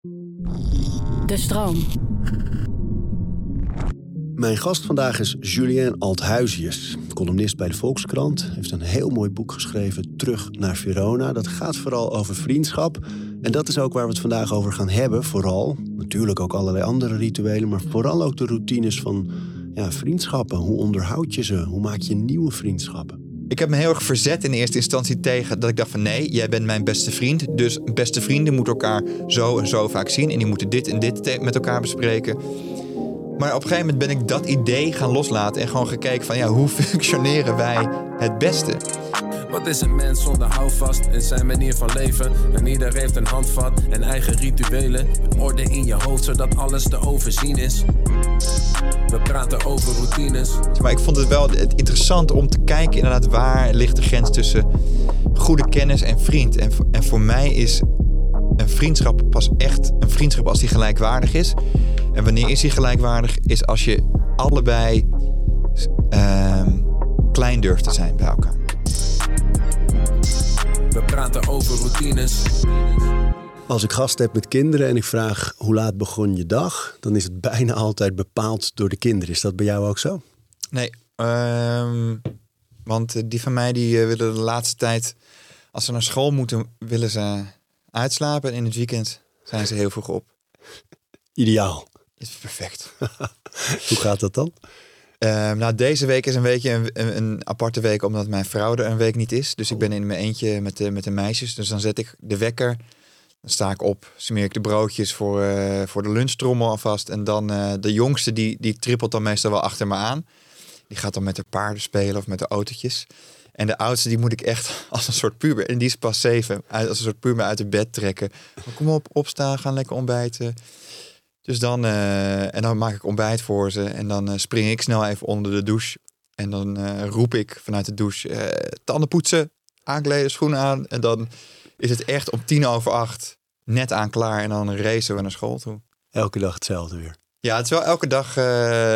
De stroom. Mijn gast vandaag is Julien Althuisius, columnist bij de Volkskrant. Heeft een heel mooi boek geschreven, Terug naar Verona. Dat gaat vooral over vriendschap. En dat is ook waar we het vandaag over gaan hebben. Vooral, natuurlijk ook allerlei andere rituelen, maar vooral ook de routines van ja, vriendschappen. Hoe onderhoud je ze? Hoe maak je nieuwe vriendschappen? Ik heb me heel erg verzet in eerste instantie tegen dat ik dacht van nee, jij bent mijn beste vriend. Dus beste vrienden moeten elkaar zo en zo vaak zien. En die moeten dit en dit met elkaar bespreken. Maar op een gegeven moment ben ik dat idee gaan loslaten en gewoon gekeken van ja, hoe functioneren wij het beste? Wat is een mens zonder houvast in zijn manier van leven? En ieder heeft een handvat en eigen rituelen. Orde in je hoofd zodat alles te overzien is. We praten over routines. Maar ik vond het wel interessant om te kijken inderdaad waar ligt de grens tussen goede kennis en vriend. En, en voor mij is een vriendschap pas echt een vriendschap als die gelijkwaardig is. En wanneer is die gelijkwaardig? Is als je allebei uh, klein durft te zijn bij elkaar. We praten over routines. Als ik gast heb met kinderen en ik vraag hoe laat begon je dag, dan is het bijna altijd bepaald door de kinderen. Is dat bij jou ook zo? Nee, uh, want eh, die van mij die eh, willen de laatste tijd, als ze naar school moeten, willen ze uitslapen. En in het weekend zijn ze heel vroeg op. Ideaal. Is perfect. Hoe gaat dat dan? Uh, nou, deze week is een beetje een, een, aparte week, omdat mijn vrouw er een week niet is. Dus ik ben in mijn eentje met de, met de meisjes. Dus dan zet ik de wekker. Dan sta ik op, smeer ik de broodjes voor, uh, voor de lunchtrommel alvast. En dan uh, de jongste, die, die trippelt dan meestal wel achter me aan. Die gaat dan met de paarden spelen of met de autootjes. En de oudste, die moet ik echt als een soort puber. En die is pas zeven. Als een soort puber uit het bed trekken. Kom op, opstaan, gaan lekker ontbijten. Dus dan, uh, en dan maak ik ontbijt voor ze. En dan uh, spring ik snel even onder de douche. En dan uh, roep ik vanuit de douche: tanden poetsen, aankleden, schoenen aan. En dan is het echt om tien over acht net aan klaar. En dan racen we naar school toe. Elke dag hetzelfde weer. Ja, het is wel elke dag,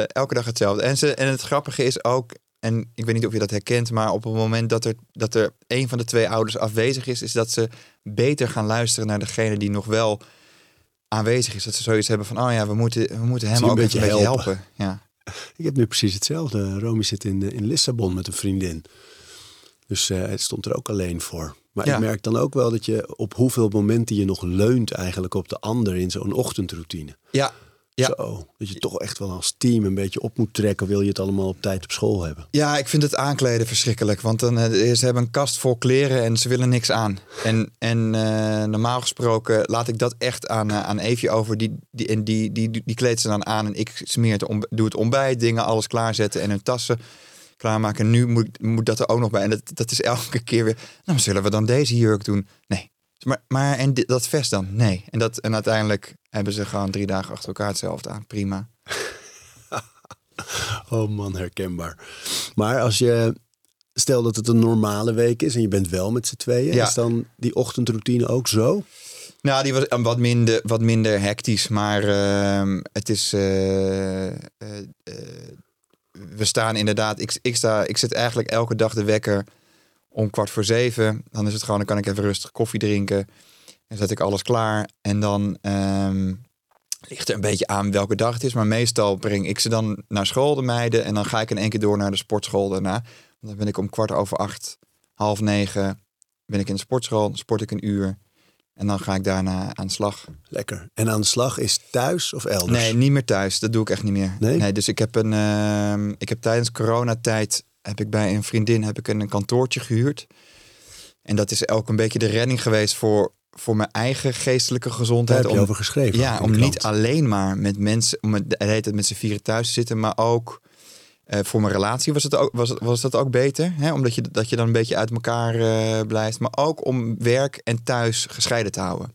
elke dag hetzelfde. En, ze, en het grappige is ook, en ik weet niet of je dat herkent, maar op het moment dat er, dat er een van de twee ouders afwezig is, is dat ze beter gaan luisteren naar degene die nog wel aanwezig is. Dat ze zoiets hebben van, oh ja, we moeten, we moeten hem ook een beetje, helpen. helpen. Ja. Ik heb nu precies hetzelfde. Romy zit in, in Lissabon met een vriendin. Dus uh, het stond er ook alleen voor. Maar ja. ik merk dan ook wel dat je op hoeveel momenten je nog leunt eigenlijk op de ander in zo'n ochtendroutine. Ja, ja. Zo, dat je toch echt wel als team een beetje op moet trekken. Wil je het allemaal op tijd op school hebben? Ja, ik vind het aankleden verschrikkelijk. Want dan, uh, ze hebben een kast vol kleren en ze willen niks aan. En, en uh, normaal gesproken laat ik dat echt aan, uh, aan Evie over. Die, die, en die, die, die, die kleedt ze dan aan en ik smeer het om, doe het ontbijt, dingen, alles klaarzetten en hun tassen klaarmaken. Nu moet, moet dat er ook nog bij. En dat, dat is elke keer weer. Nou, zullen we dan deze jurk doen? Nee, maar, maar en dit, dat vest dan? Nee. En, dat, en uiteindelijk hebben ze gewoon drie dagen achter elkaar hetzelfde aan. Prima. oh man, herkenbaar. Maar als je, stel dat het een normale week is en je bent wel met z'n tweeën, ja. is dan die ochtendroutine ook zo? Nou, die was wat minder, wat minder hectisch, maar uh, het is. Uh, uh, we staan inderdaad. Ik, ik, sta, ik zit eigenlijk elke dag de wekker om kwart voor zeven. Dan is het gewoon, dan kan ik even rustig koffie drinken. En zet ik alles klaar. En dan um, ligt er een beetje aan welke dag het is. Maar meestal breng ik ze dan naar school, de meiden. En dan ga ik in één keer door naar de sportschool daarna. Dan ben ik om kwart over acht, half negen, ben ik in de sportschool. Dan sport ik een uur. En dan ga ik daarna aan de slag. Lekker. En aan de slag is thuis of elders? Nee, niet meer thuis. Dat doe ik echt niet meer. Nee? nee dus ik heb, een, uh, ik heb tijdens coronatijd heb ik bij een vriendin heb ik een kantoortje gehuurd. En dat is ook een beetje de redding geweest voor, voor mijn eigen geestelijke gezondheid. Daar heb je om, over geschreven. Ja, om niet alleen maar met mensen, om het heet met z'n vieren thuis te zitten, maar ook uh, voor mijn relatie was, het ook, was, was dat ook beter. Hè? Omdat je, dat je dan een beetje uit elkaar uh, blijft. Maar ook om werk en thuis gescheiden te houden.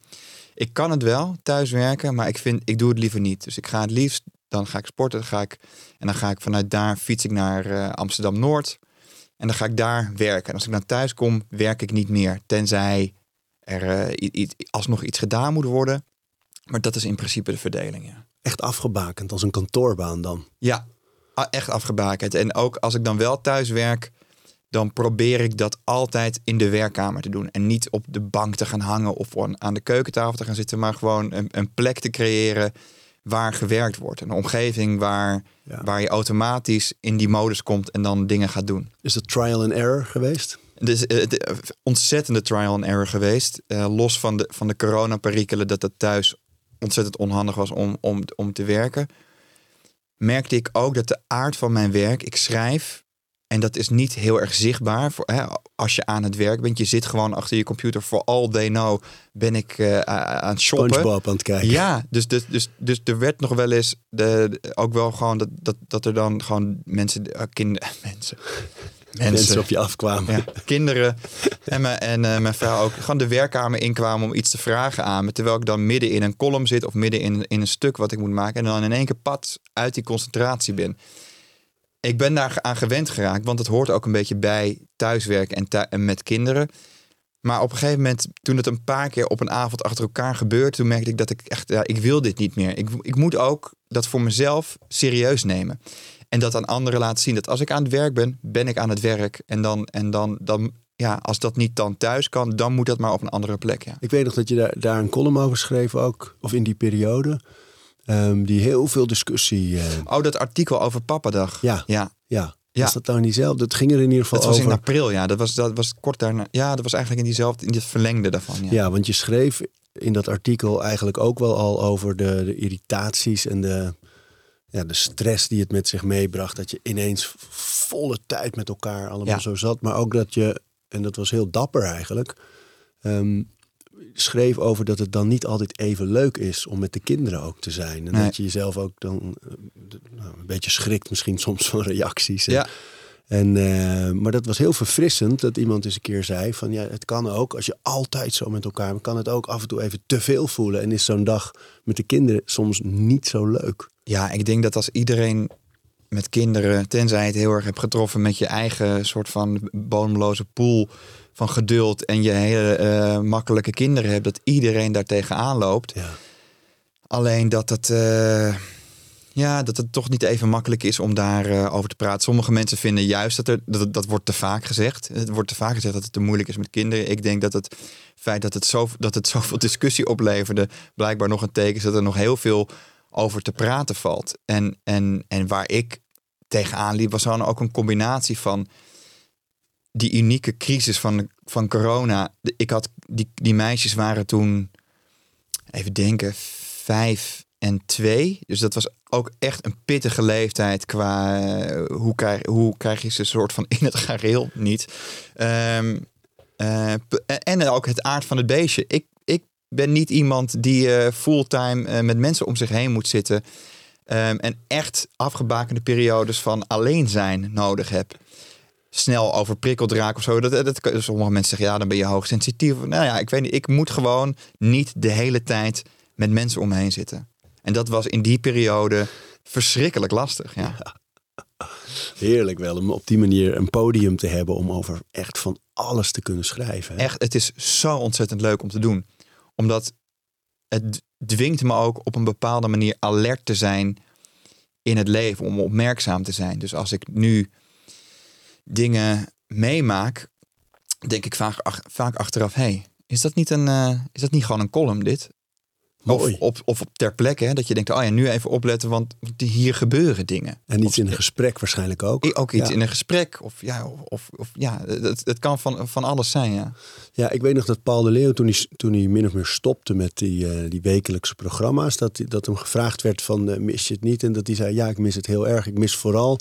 Ik kan het wel, thuis werken, maar ik, vind, ik doe het liever niet. Dus ik ga het liefst dan ga ik sporten. Dan ga ik, en dan ga ik vanuit daar fiets ik naar uh, Amsterdam Noord. En dan ga ik daar werken. En als ik dan thuis kom, werk ik niet meer. Tenzij er uh, alsnog iets gedaan moet worden. Maar dat is in principe de verdeling. Ja. Echt afgebakend als een kantoorbaan dan? Ja, echt afgebakend. En ook als ik dan wel thuis werk, dan probeer ik dat altijd in de werkkamer te doen. En niet op de bank te gaan hangen of aan de keukentafel te gaan zitten, maar gewoon een, een plek te creëren waar gewerkt wordt. Een omgeving waar, Ja. waar je automatisch in die modus komt en dan dingen gaat doen. Is dat trial and error geweest? Dus eh, het is ontzettende trial and error geweest. Eh, los van de, van de coronaperikelen dat het thuis ontzettend onhandig was om, om, om te werken. Merkte ik ook dat de aard van mijn werk, ik schrijf en dat is niet heel erg zichtbaar voor, hè, als je aan het werk bent. Je zit gewoon achter je computer. All they know ben ik eh, aan het shoppen. SpongeBob aan het kijken. Ja, dus, dus, dus, dus er werd nog wel eens de, ook wel gewoon dat, dat, dat er dan gewoon mensen, uh, kinderen, mensen, Mensen op je afkwamen. ja, kinderen en, mijn, en eh, mijn vrouw ook gewoon de werkkamer inkwamen om iets te vragen aan me. Terwijl ik dan midden in een column zit of midden in, in een stuk wat ik moet maken. En dan in één keer pad uit die concentratie ben. Ik ben daar aan gewend geraakt, want het hoort ook een beetje bij thuiswerken en, met kinderen. Maar op een gegeven moment, toen het een paar keer op een avond achter elkaar gebeurde, toen merkte ik dat ik echt, ja, ik wil dit niet meer. Ik, ik moet ook dat voor mezelf serieus nemen. En dat aan anderen laten zien dat als ik aan het werk ben, ben ik aan het werk. En dan, en dan, dan ja, als dat niet dan thuis kan, dan moet dat maar op een andere plek. Ja. Ik weet nog dat je daar, daar een column over schreef ook, of in die periode, ehm, die heel veel discussie. eh, Oh, dat artikel over Pappadag. Ja. ja. ja, Ja. was dat nou niet zelf? Dat ging er in ieder geval Dat was over. in april, ja. Dat was, dat was kort daarna. Ja, dat was eigenlijk in diezelfde, in dit verlengde daarvan. Ja. Ja, want je schreef in dat artikel eigenlijk ook wel al over de, de irritaties en de, ja, de stress die het met zich meebracht. Dat je ineens volle tijd met elkaar allemaal Ja. zo zat. Maar ook dat je, en dat was heel dapper eigenlijk, ehm, schreef over dat het dan niet altijd even leuk is om met de kinderen ook te zijn. En Nee. dat je jezelf ook dan eh, nou, een beetje schrikt misschien soms van reacties. Ja. en, eh, maar dat was heel verfrissend dat iemand eens een keer zei van ja, het kan ook als je altijd zo met elkaar bent, kan het ook af en toe even te veel voelen. En is zo'n dag met de kinderen soms niet zo leuk. Ja, ik denk dat als iedereen met kinderen, tenzij je het heel erg hebt getroffen met je eigen soort van bodemloze pool van geduld en je hele eh, makkelijke kinderen hebt, dat iedereen daar tegenaan loopt. Ja. Alleen dat het, eh, ja, dat het toch niet even makkelijk is om daarover over te praten. Sommige mensen vinden juist dat er, dat, dat wordt te vaak gezegd. Het wordt te vaak gezegd dat het te moeilijk is met kinderen. Ik denk dat het feit dat het, zo, dat het zoveel discussie opleverde, blijkbaar nog een teken is dat er nog heel veel over te praten valt. En, en, en waar ik tegenaan liep, was dan ook een combinatie van die unieke crisis van, van corona. Ik had, die, die meisjes waren toen, even denken, vijf en twee. Dus dat was ook echt een pittige leeftijd qua eh, hoe, krijg, hoe krijg je ze soort van in het gareel niet. Ehm, eh, p- en ook het aard van het beestje. Ik, ik ben niet iemand die eh, fulltime eh, met mensen om zich heen moet zitten. ehm, en echt afgebakende periodes van alleen zijn nodig heb. Snel overprikkeld raken of zo. Dat, dat, sommige mensen zeggen, ja, dan ben je hoogsensitief. Nou ja, ik weet niet. Ik moet gewoon niet de hele tijd met mensen om me heen zitten. En dat was in die periode verschrikkelijk lastig. Ja. Heerlijk wel om op die manier een podium te hebben om over echt van alles te kunnen schrijven. hè? Echt, het is zo ontzettend leuk om te doen. Omdat het dwingt me ook op een bepaalde manier alert te zijn in het leven. Om opmerkzaam te zijn. Dus als ik nu dingen meemaak, denk ik vaak, ach- vaak achteraf... hey, is dat niet een, eh, is dat niet gewoon een column dit? Of of ter plekke, hè, dat je denkt, oh ja, nu even opletten, want hier gebeuren dingen. En iets Of- in een gesprek waarschijnlijk ook. Ook iets Ja. in een gesprek. Of ja, of, of ja het, het kan van, van alles zijn. Ja. Ja, ik weet nog dat Paul de Leeuw, toen hij, toen hij min of meer stopte met die, eh, die wekelijkse programma's, dat, dat hem gevraagd werd van eh, mis je het niet? En dat hij zei, ja, ik mis het heel erg. Ik mis vooral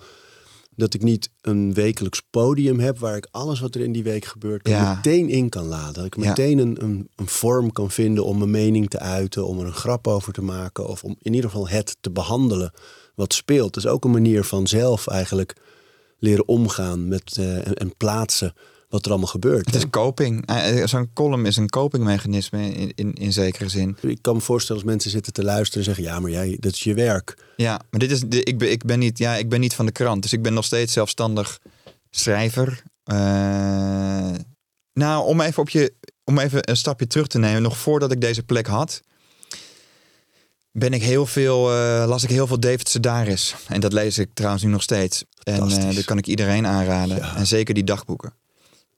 dat ik niet een wekelijks podium heb waar ik alles wat er in die week gebeurt Ja. meteen in kan laden. Dat ik Ja. meteen een, een, een vorm kan vinden om mijn mening te uiten, om er een grap over te maken of om in ieder geval het te behandelen wat speelt. Dus ook een manier van zelf eigenlijk leren omgaan met eh, en, en plaatsen wat er allemaal gebeurt. Het is coping. Eh, eh, Zo'n column is een copingmechanisme in, in, in zekere zin. Ik kan me voorstellen als mensen zitten te luisteren en zeggen: Ja, maar jij, dat is je werk. Ja, maar dit is, de- ik, ben, ik, ben niet, ja, ik ben niet van de krant. Dus ik ben nog steeds zelfstandig schrijver. Eh, nou, om even, op je, om even een stapje terug te nemen. Nog voordat ik deze plek had. ben ik heel veel, las ik heel veel David Sedaris. En dat lees ik trouwens nu nog steeds. En Fantastisch. dat kan ik iedereen aanraden. Ja. En zeker die dagboeken.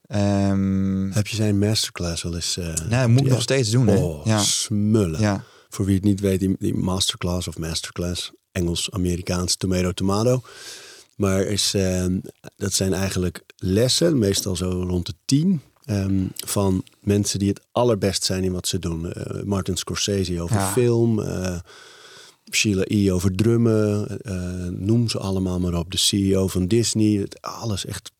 Ehm Heb je zijn masterclass wel eens... dat moet ik nog steeds doen. Hè? Oh, ja. smullen. ja, Voor wie het niet weet, die, die masterclass of masterclass, Engels, Amerikaans, tomato, tomato. Maar is, eh, dat zijn eigenlijk lessen, meestal zo rond de tien, ehm, van mensen die het allerbest zijn in wat ze doen. Eh, Martin Scorsese over Ja. film, eh, Sheila E. over drummen, noem ze allemaal maar op. De CEO van Disney, het, alles echt,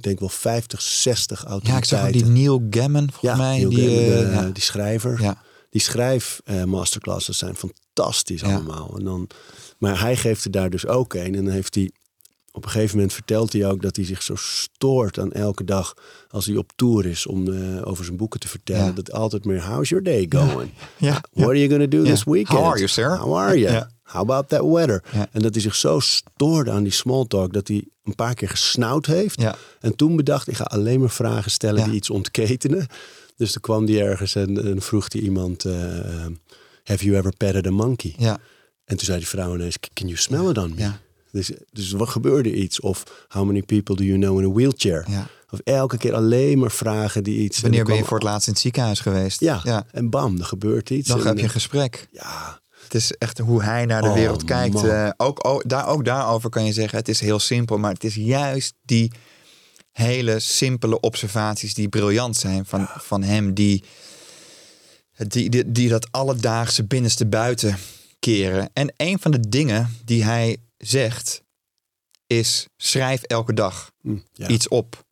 denk wel 50, 60 ja, autoriteiten. ik zag die Neil Gaiman volgens mij. Neil die, Gaiman, eh, de- ja. die schrijver. ja. Die schrijf eh, masterclasses zijn fantastisch Ja. allemaal. En dan, maar hij geeft er daar dus ook een. En dan heeft hij op een gegeven moment vertelt hij ook dat hij zich zo stoort aan elke dag als hij op tour is om eh, over zijn boeken te vertellen. Ja. Dat altijd meer how's your day going? Ja. What are you gonna do Ja. this weekend? How are you, sir? How are you? How about that weather? Ja. En dat hij zich zo stoorde aan die small talk dat hij een paar keer gesnauwd heeft. Ja. En toen bedacht ik ga alleen maar vragen stellen Ja. die iets ontketenen. Dus toen kwam die ergens en, en vroeg hij iemand: eh, Have you ever petted a monkey? Ja. En toen zei die vrouw ineens: Can you smell it on me? Dus, dus wat gebeurde iets? Of how many people do you know in a wheelchair? Of elke keer alleen maar vragen die iets. Wanneer er ben je voor het laatst in het ziekenhuis geweest? Ja, en bam, er gebeurt iets. Dan En, heb je een gesprek. Ja, Het is echt hoe hij naar de Oh, wereld kijkt. Eh, ook, ook, daar, ook daarover kan je zeggen, het is heel simpel. Maar het is juist die hele simpele observaties die briljant zijn van, van hem. Die, die, die, die dat alledaagse binnenste buiten keren. En een van de dingen die hij zegt is schrijf elke dag hm, ja. iets op.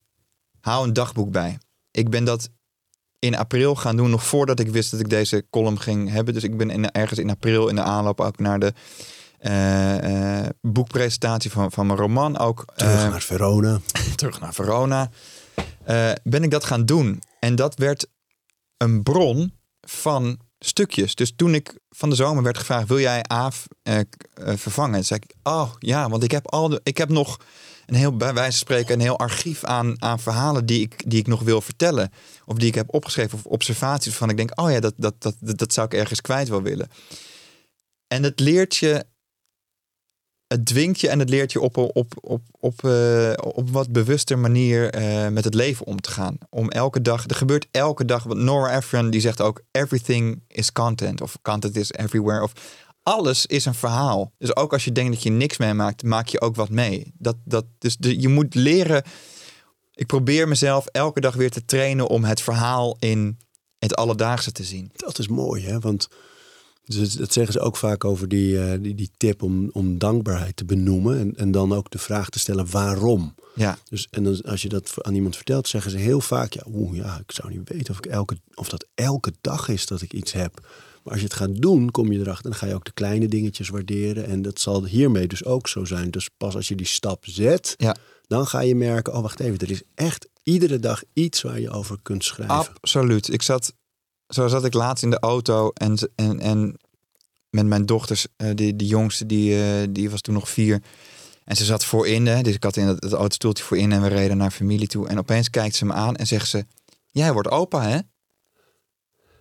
Hou een dagboek bij. Ik ben dat in april gaan doen, nog voordat ik wist dat ik deze column ging hebben. Dus ik ben in, ergens in april in de aanloop ook naar de eh, eh, boekpresentatie van, van mijn roman ook. Terug eh, naar Verona. terug naar Verona. ben ik dat gaan doen. En dat werd een bron van stukjes. Dus toen ik van de zomer werd gevraagd: wil jij Aaf eh, vervangen? zei ik: Oh ja, want ik heb al de, ik heb nog een heel bij wijze van spreken een heel archief aan, aan verhalen die ik, die ik nog wil vertellen. Of die ik heb opgeschreven of observaties van ik denk: oh ja, dat, dat, dat, dat, zou ik ergens kwijt wel willen. En het leert je het dwingt je en het leert je op, op, op, op, eh, op wat bewuster manier eh, met het leven om te gaan. Om elke dag, er gebeurt elke dag, want Nora Ephron die zegt ook, everything is content. Of content is everywhere. Of alles is een verhaal. Dus ook als je denkt dat je niks meemaakt, maak je ook wat mee. Dat, dat, dus de, je moet leren, ik probeer mezelf elke dag weer te trainen om het verhaal in het alledaagse te zien. Dat is mooi, hè? Want dus dat zeggen ze ook vaak over die, eh, die, die tip om, om dankbaarheid te benoemen. En, en dan ook de vraag te stellen waarom. Ja, Dus, en dan, als je dat aan iemand vertelt, zeggen ze heel vaak: ja, oeh, ja, ik zou niet weten of, ik elke, of dat elke dag is dat ik iets heb. Maar als je het gaat doen, kom je erachter. Dan ga je ook de kleine dingetjes waarderen. En dat zal hiermee dus ook zo zijn. Dus pas als je die stap zet, ja. dan ga je merken: oh, wacht even, er is echt iedere dag iets waar je over kunt schrijven. Absoluut. Ik zat, zo zat ik laatst in de auto en, en, en met mijn dochters, eh, die, die jongste, die, eh, die was toen nog vier. En ze zat voorin, hè, dus ik had in het, het autostoeltje voorin en we reden naar familie toe. En opeens kijkt ze me aan en zegt ze, jij wordt opa hè?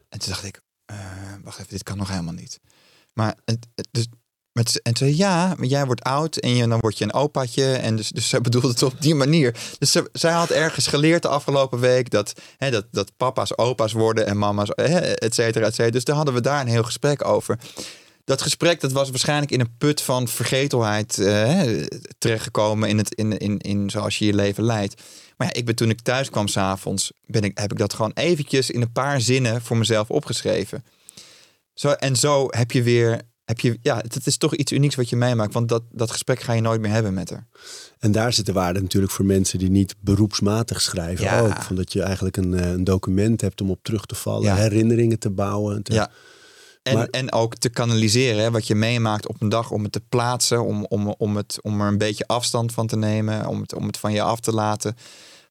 En toen dacht ik, eh, wacht even, dit kan nog helemaal niet. Maar het, het- dus, met, en zei, ja, maar jij wordt oud en je, dan word je een opaatje. En dus, dus zij bedoelde het op die manier. Dus ze, zij had ergens geleerd de afgelopen week dat, hè, dat, dat papa's opa's worden en mama's, hè, et cetera, et cetera. Dus daar hadden we daar een heel gesprek over. Dat gesprek dat was waarschijnlijk in een put van vergetelheid eh, terechtgekomen in, het, in, in, in zoals je je leven leidt. Maar ja, ik ben toen ik thuis kwam s'avonds, ben ik, heb ik dat gewoon eventjes in een paar zinnen voor mezelf opgeschreven. Zo, en zo heb je weer, heb je, ja, het is toch iets unieks wat je meemaakt. Want dat, dat gesprek ga je nooit meer hebben met haar. En daar zit de waarde natuurlijk voor mensen die niet beroepsmatig schrijven Ja. ook. Van dat je eigenlijk een, eh, een document hebt om op terug te vallen, Ja. herinneringen te bouwen. te- Ja. En, Maar- en ook te kanaliseren, hè, wat je meemaakt op een dag, om het te plaatsen, om, om, om, het, om er een beetje afstand van te nemen, om het, om het van je af te laten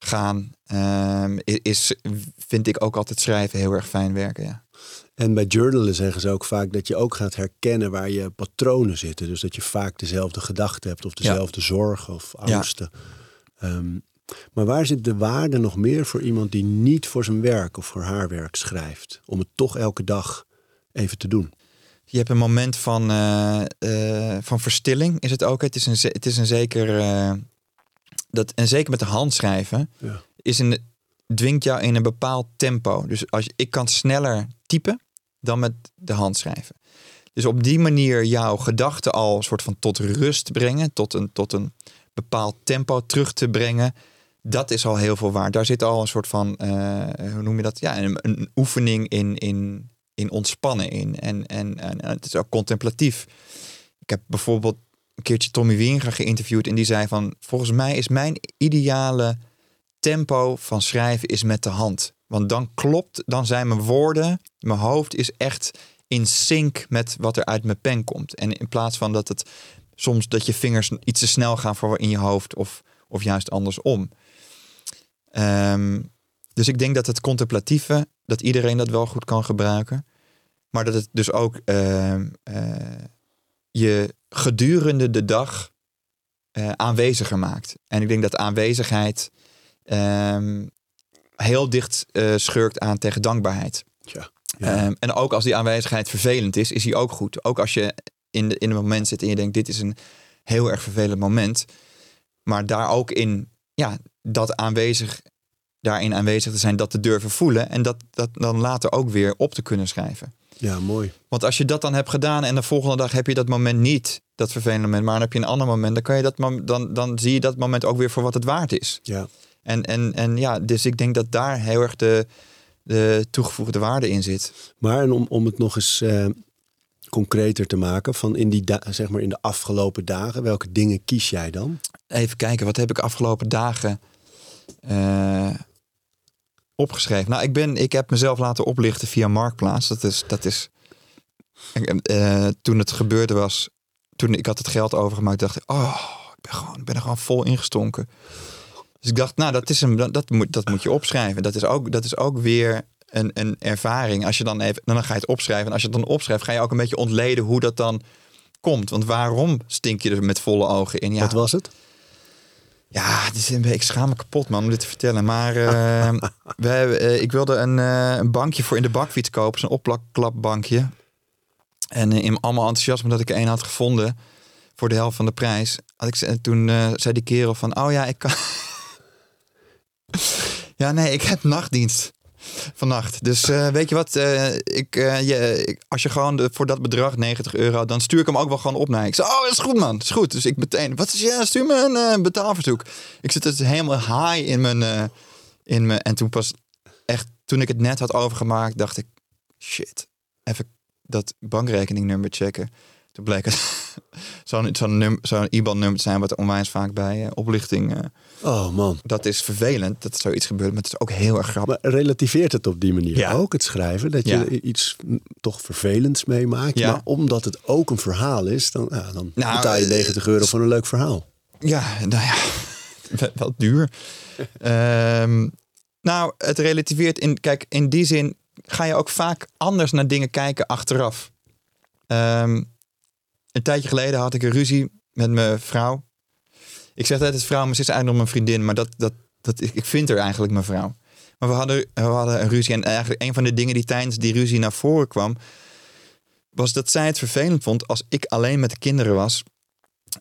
gaan. Ehm, is, vind ik ook altijd schrijven heel erg fijn werken. Ja. En bij journalen zeggen ze ook vaak dat je ook gaat herkennen waar je patronen zitten. Dus dat je vaak dezelfde gedachten hebt of dezelfde zorgen of Ja. angsten. Ehm, maar waar zit de waarde nog meer voor iemand die niet voor zijn werk of voor haar werk schrijft? Om het toch elke dag even te doen. Je hebt een moment van, eh, eh, van verstilling, is het ook. Het is een, het is een zeker. eh, dat, en zeker met de hand schrijven, Ja. is een, dwingt jou in een bepaald tempo. Dus als ik kan sneller typen dan met de hand schrijven. Dus op die manier jouw gedachten al een soort van tot rust brengen, tot een, tot een bepaald tempo terug te brengen. Dat is al heel veel waard. Daar zit al een soort van, eh, hoe noem je dat? Ja, een, een oefening in, in, in ontspannen in. En, en, en het is ook contemplatief. Ik heb bijvoorbeeld een keertje Tommy Wieringa geïnterviewd en die zei van, volgens mij is mijn ideale tempo van schrijven is met de hand. Want dan klopt, dan zijn mijn woorden, mijn hoofd is echt in sync met wat er uit mijn pen komt. En in plaats van dat het soms dat je vingers iets te snel gaan voor in je hoofd of, of juist andersom. Ehm, dus ik denk dat het contemplatieve, dat iedereen dat wel goed kan gebruiken. Maar dat het dus ook ehm, eh, je gedurende de dag eh, aanweziger maakt. En ik denk dat aanwezigheid ehm, heel dicht eh, schurkt aan tegen dankbaarheid. Tja. Ehm, en ook als die aanwezigheid vervelend is, is die ook goed. Ook als je in, de, in een moment zit en je denkt, dit is een heel erg vervelend moment. Maar daar ook in, ja, dat aanwezig, daarin aanwezig te zijn, dat te durven voelen. En dat, dat dan later ook weer op te kunnen schrijven. Ja, mooi. Want als je dat dan hebt gedaan en de volgende dag heb je dat moment niet, dat vervelende moment, maar dan heb je een ander moment, dan, kan je dat, dan, dan zie je dat moment ook weer voor wat het waard is. Ja. En, en, en ja, dus ik denk dat daar heel erg de, de toegevoegde waarde in zit. Maar en om, om het nog eens eh, concreter te maken, van in, die zeg maar in de afgelopen dagen, welke dingen kies jij dan? Even kijken, wat heb ik afgelopen dagen eh, opgeschreven? Nou, ik, ben, ik heb mezelf laten oplichten via Marktplaats. Dat is, dat is eh, toen het gebeurde was, toen ik had het geld overgemaakt, dacht ik, oh, ik ben, gewoon, ben er gewoon vol ingestonken. Dus ik dacht, nou, dat, is een, dat, dat, moet, dat moet je opschrijven. Dat is ook, dat is ook weer een, een ervaring. Als je dan even, dan ga je het opschrijven. En als je het dan opschrijft, ga je ook een beetje ontleden hoe dat dan komt. Want waarom stink je er met volle ogen in? Ja, Wat was het? Ja, ik schaam me kapot man om dit te vertellen. Maar eh, we hebben, eh, ik wilde een, eh, een bankje voor in de bakfiets kopen. Zo'n opklapbankje. En eh, in allemaal enthousiasme dat ik er een had gevonden voor de helft van de prijs. Had ik, toen zei die kerel van, oh ja, ik kan... ja, nee, ik heb nachtdienst vannacht. Dus eh, weet je wat, eh, ik, eh, je, als je gewoon voor dat bedrag, 90 euro, dan stuur ik hem ook wel gewoon op naar. Ik zei, oh, dat is goed man, dat is goed. Dus ik meteen, wat is, ja, stuur me een betaalverzoek. Ik zit dus helemaal high in mijn, in mijn, en toen pas echt, toen ik het net had overgemaakt, dacht ik, shit, even dat bankrekeningnummer checken. Toen bleek het zo'n zo'n zo'n IBAN-nummer te zijn, wat onwijs vaak bij oplichting, Oh man. dat is vervelend dat er zoiets gebeurt, maar het is ook heel erg grappig. Maar relativeert het op die manier Ja. ook, het schrijven? Dat je Ja. iets toch vervelends meemaakt. Ja. Maar omdat het ook een verhaal is, dan, ja, dan Nou, betaal je eh, 90 euro voor een leuk verhaal. Ja, nou ja, wel- wel duur. Ehm, nou, het relativeert in, kijk, in die zin ga je ook vaak anders naar dingen kijken achteraf. Ehm, een tijdje geleden had ik een ruzie met mijn vrouw. Ik zeg altijd vrouw, maar ze is eigenlijk nog mijn vriendin, maar dat, dat, dat, ik vind haar eigenlijk mijn vrouw. Maar we hadden, we hadden een ruzie en eigenlijk een van de dingen die tijdens die ruzie naar voren kwam, was dat zij het vervelend vond als ik alleen met de kinderen was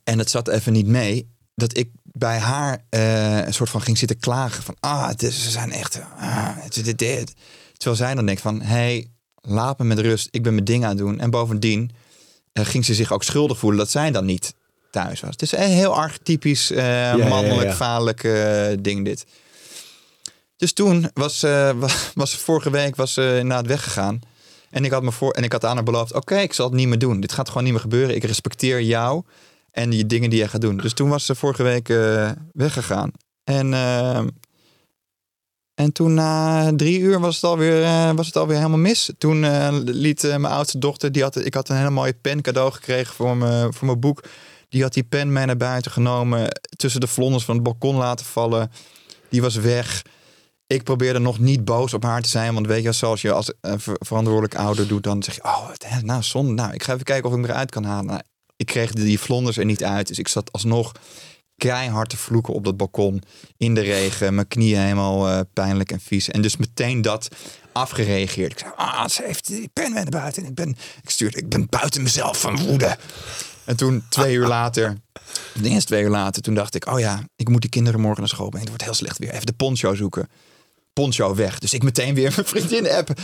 en het zat even niet mee, dat ik bij haar eh, een soort van ging zitten klagen van, ah, het ze zijn echt, ah, is dit, dit. Terwijl zij dan denkt van, hey, laat me met rust, ik ben mijn ding aan het doen. En bovendien eh, ging ze zich ook schuldig voelen dat zij dan niet thuis was. Het is een heel archetypisch eh, ja, mannelijk, ja. vaderlijk eh, ding dit. Dus toen was, eh, wa- was vorige week was ze inderdaad weggegaan. En ik had me voor en ik had aan haar beloofd: oké, ik zal het niet meer doen. Dit gaat gewoon niet meer gebeuren. Ik respecteer jou en die dingen die jij gaat doen. Dus toen was ze vorige week eh, weggegaan. En, eh, en toen na drie uur was het alweer, eh, was het alweer helemaal mis. Toen eh, liet eh, mijn oudste dochter, die had, ik had een hele mooie pen cadeau gekregen voor, me, voor mijn boek. Die had die pen mee naar buiten genomen, tussen de vlonders van het balkon laten vallen. Die was weg. Ik probeerde nog niet boos op haar te zijn. Want weet je, zoals je als ver- verantwoordelijk ouder doet, dan zeg je, oh, nou, zonde. Nou, ik ga even kijken of ik hem eruit kan halen. Nou, ik kreeg die vlonders er niet uit. Dus ik zat alsnog keihard te vloeken op dat balkon in de regen. Mijn knieën helemaal eh, pijnlijk en vies. En dus meteen dat afgereageerd. Ik zei, ah, ze heeft die pen mee naar buiten. En ik ben, ik stuurde, ik ben buiten mezelf van woede. En toen twee uur later, de eerste twee uur later, toen dacht ik, oh ja, ik moet die kinderen morgen naar school brengen. Het wordt heel slecht weer. Even de poncho zoeken. Poncho weg. Dus ik meteen weer mijn vriendin appen.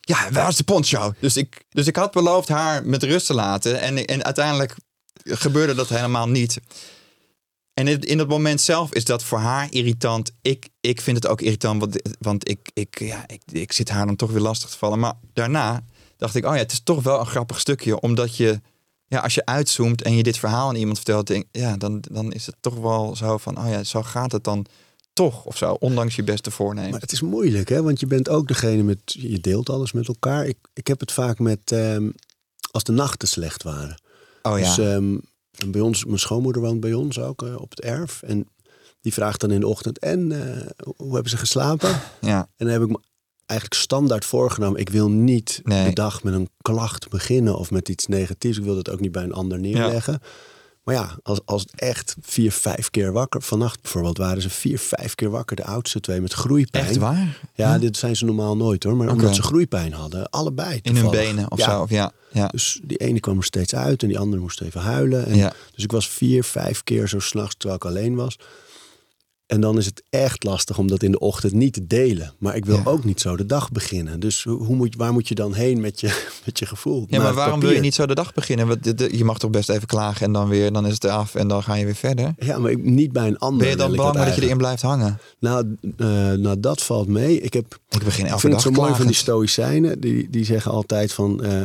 Ja, waar is de poncho? Dus ik, dus ik had beloofd haar met rust te laten. En, en uiteindelijk gebeurde dat helemaal niet. En in, in dat moment zelf is dat voor haar irritant. Ik, ik vind het ook irritant, want, want ik, ik, ja, ik, ik zit haar dan toch weer lastig te vallen. Maar daarna dacht ik, oh ja, het is toch wel een grappig stukje. Omdat je, ja, als je uitzoomt en je dit verhaal aan iemand vertelt, denk, ja, dan, dan is het toch wel zo van, oh ja, zo gaat het dan toch of zo, ondanks je beste voornemen. Maar het is moeilijk, hè? Want je bent ook degene met, je deelt alles met elkaar. Ik, ik heb het vaak met, ehm, als de nachten slecht waren. Oh ja. Dus bij ons, mijn schoonmoeder woont bij ons ook eh, op het erf. En die vraagt dan in de ochtend, en eh, hoe hebben ze geslapen? ja. En dan heb ik me eigenlijk standaard voorgenomen. Ik wil niet Nee. de dag met een klacht beginnen of met iets negatiefs. Ik wil dat ook niet bij een ander neerleggen. Maar ja, als, als het echt vier, vijf keer wakker... Vannacht bijvoorbeeld waren ze vier, vijf keer wakker. De oudste twee met groeipijn. Echt waar? Ja, dit zijn ze normaal nooit hoor. Maar omdat ze groeipijn hadden, allebei In hun toevallig. benen of ja. zo? Of ja, ja. Dus die ene kwam er steeds uit en die andere moest even huilen. En Ja. Dus ik was vier, vijf keer zo s'nachts terwijl ik alleen was. En dan is het echt lastig om dat in de ochtend niet te delen. Maar ik wil Ja. ook niet zo de dag beginnen. Dus hoe moet, waar moet je dan heen met je, met je gevoel? Ja, maar waarom wil je niet zo de dag beginnen? Want je mag toch best even klagen en dan weer, dan is het af en dan ga je weer verder. Ja, maar ik, niet bij een ander. Ben je dan ik bang dat je erin blijft hangen? Nou, nou, dat valt mee. Ik, heb, Ik begin ik elke vind dag het zo mooi van die stoïcijnen. Die, die zeggen altijd van... eh,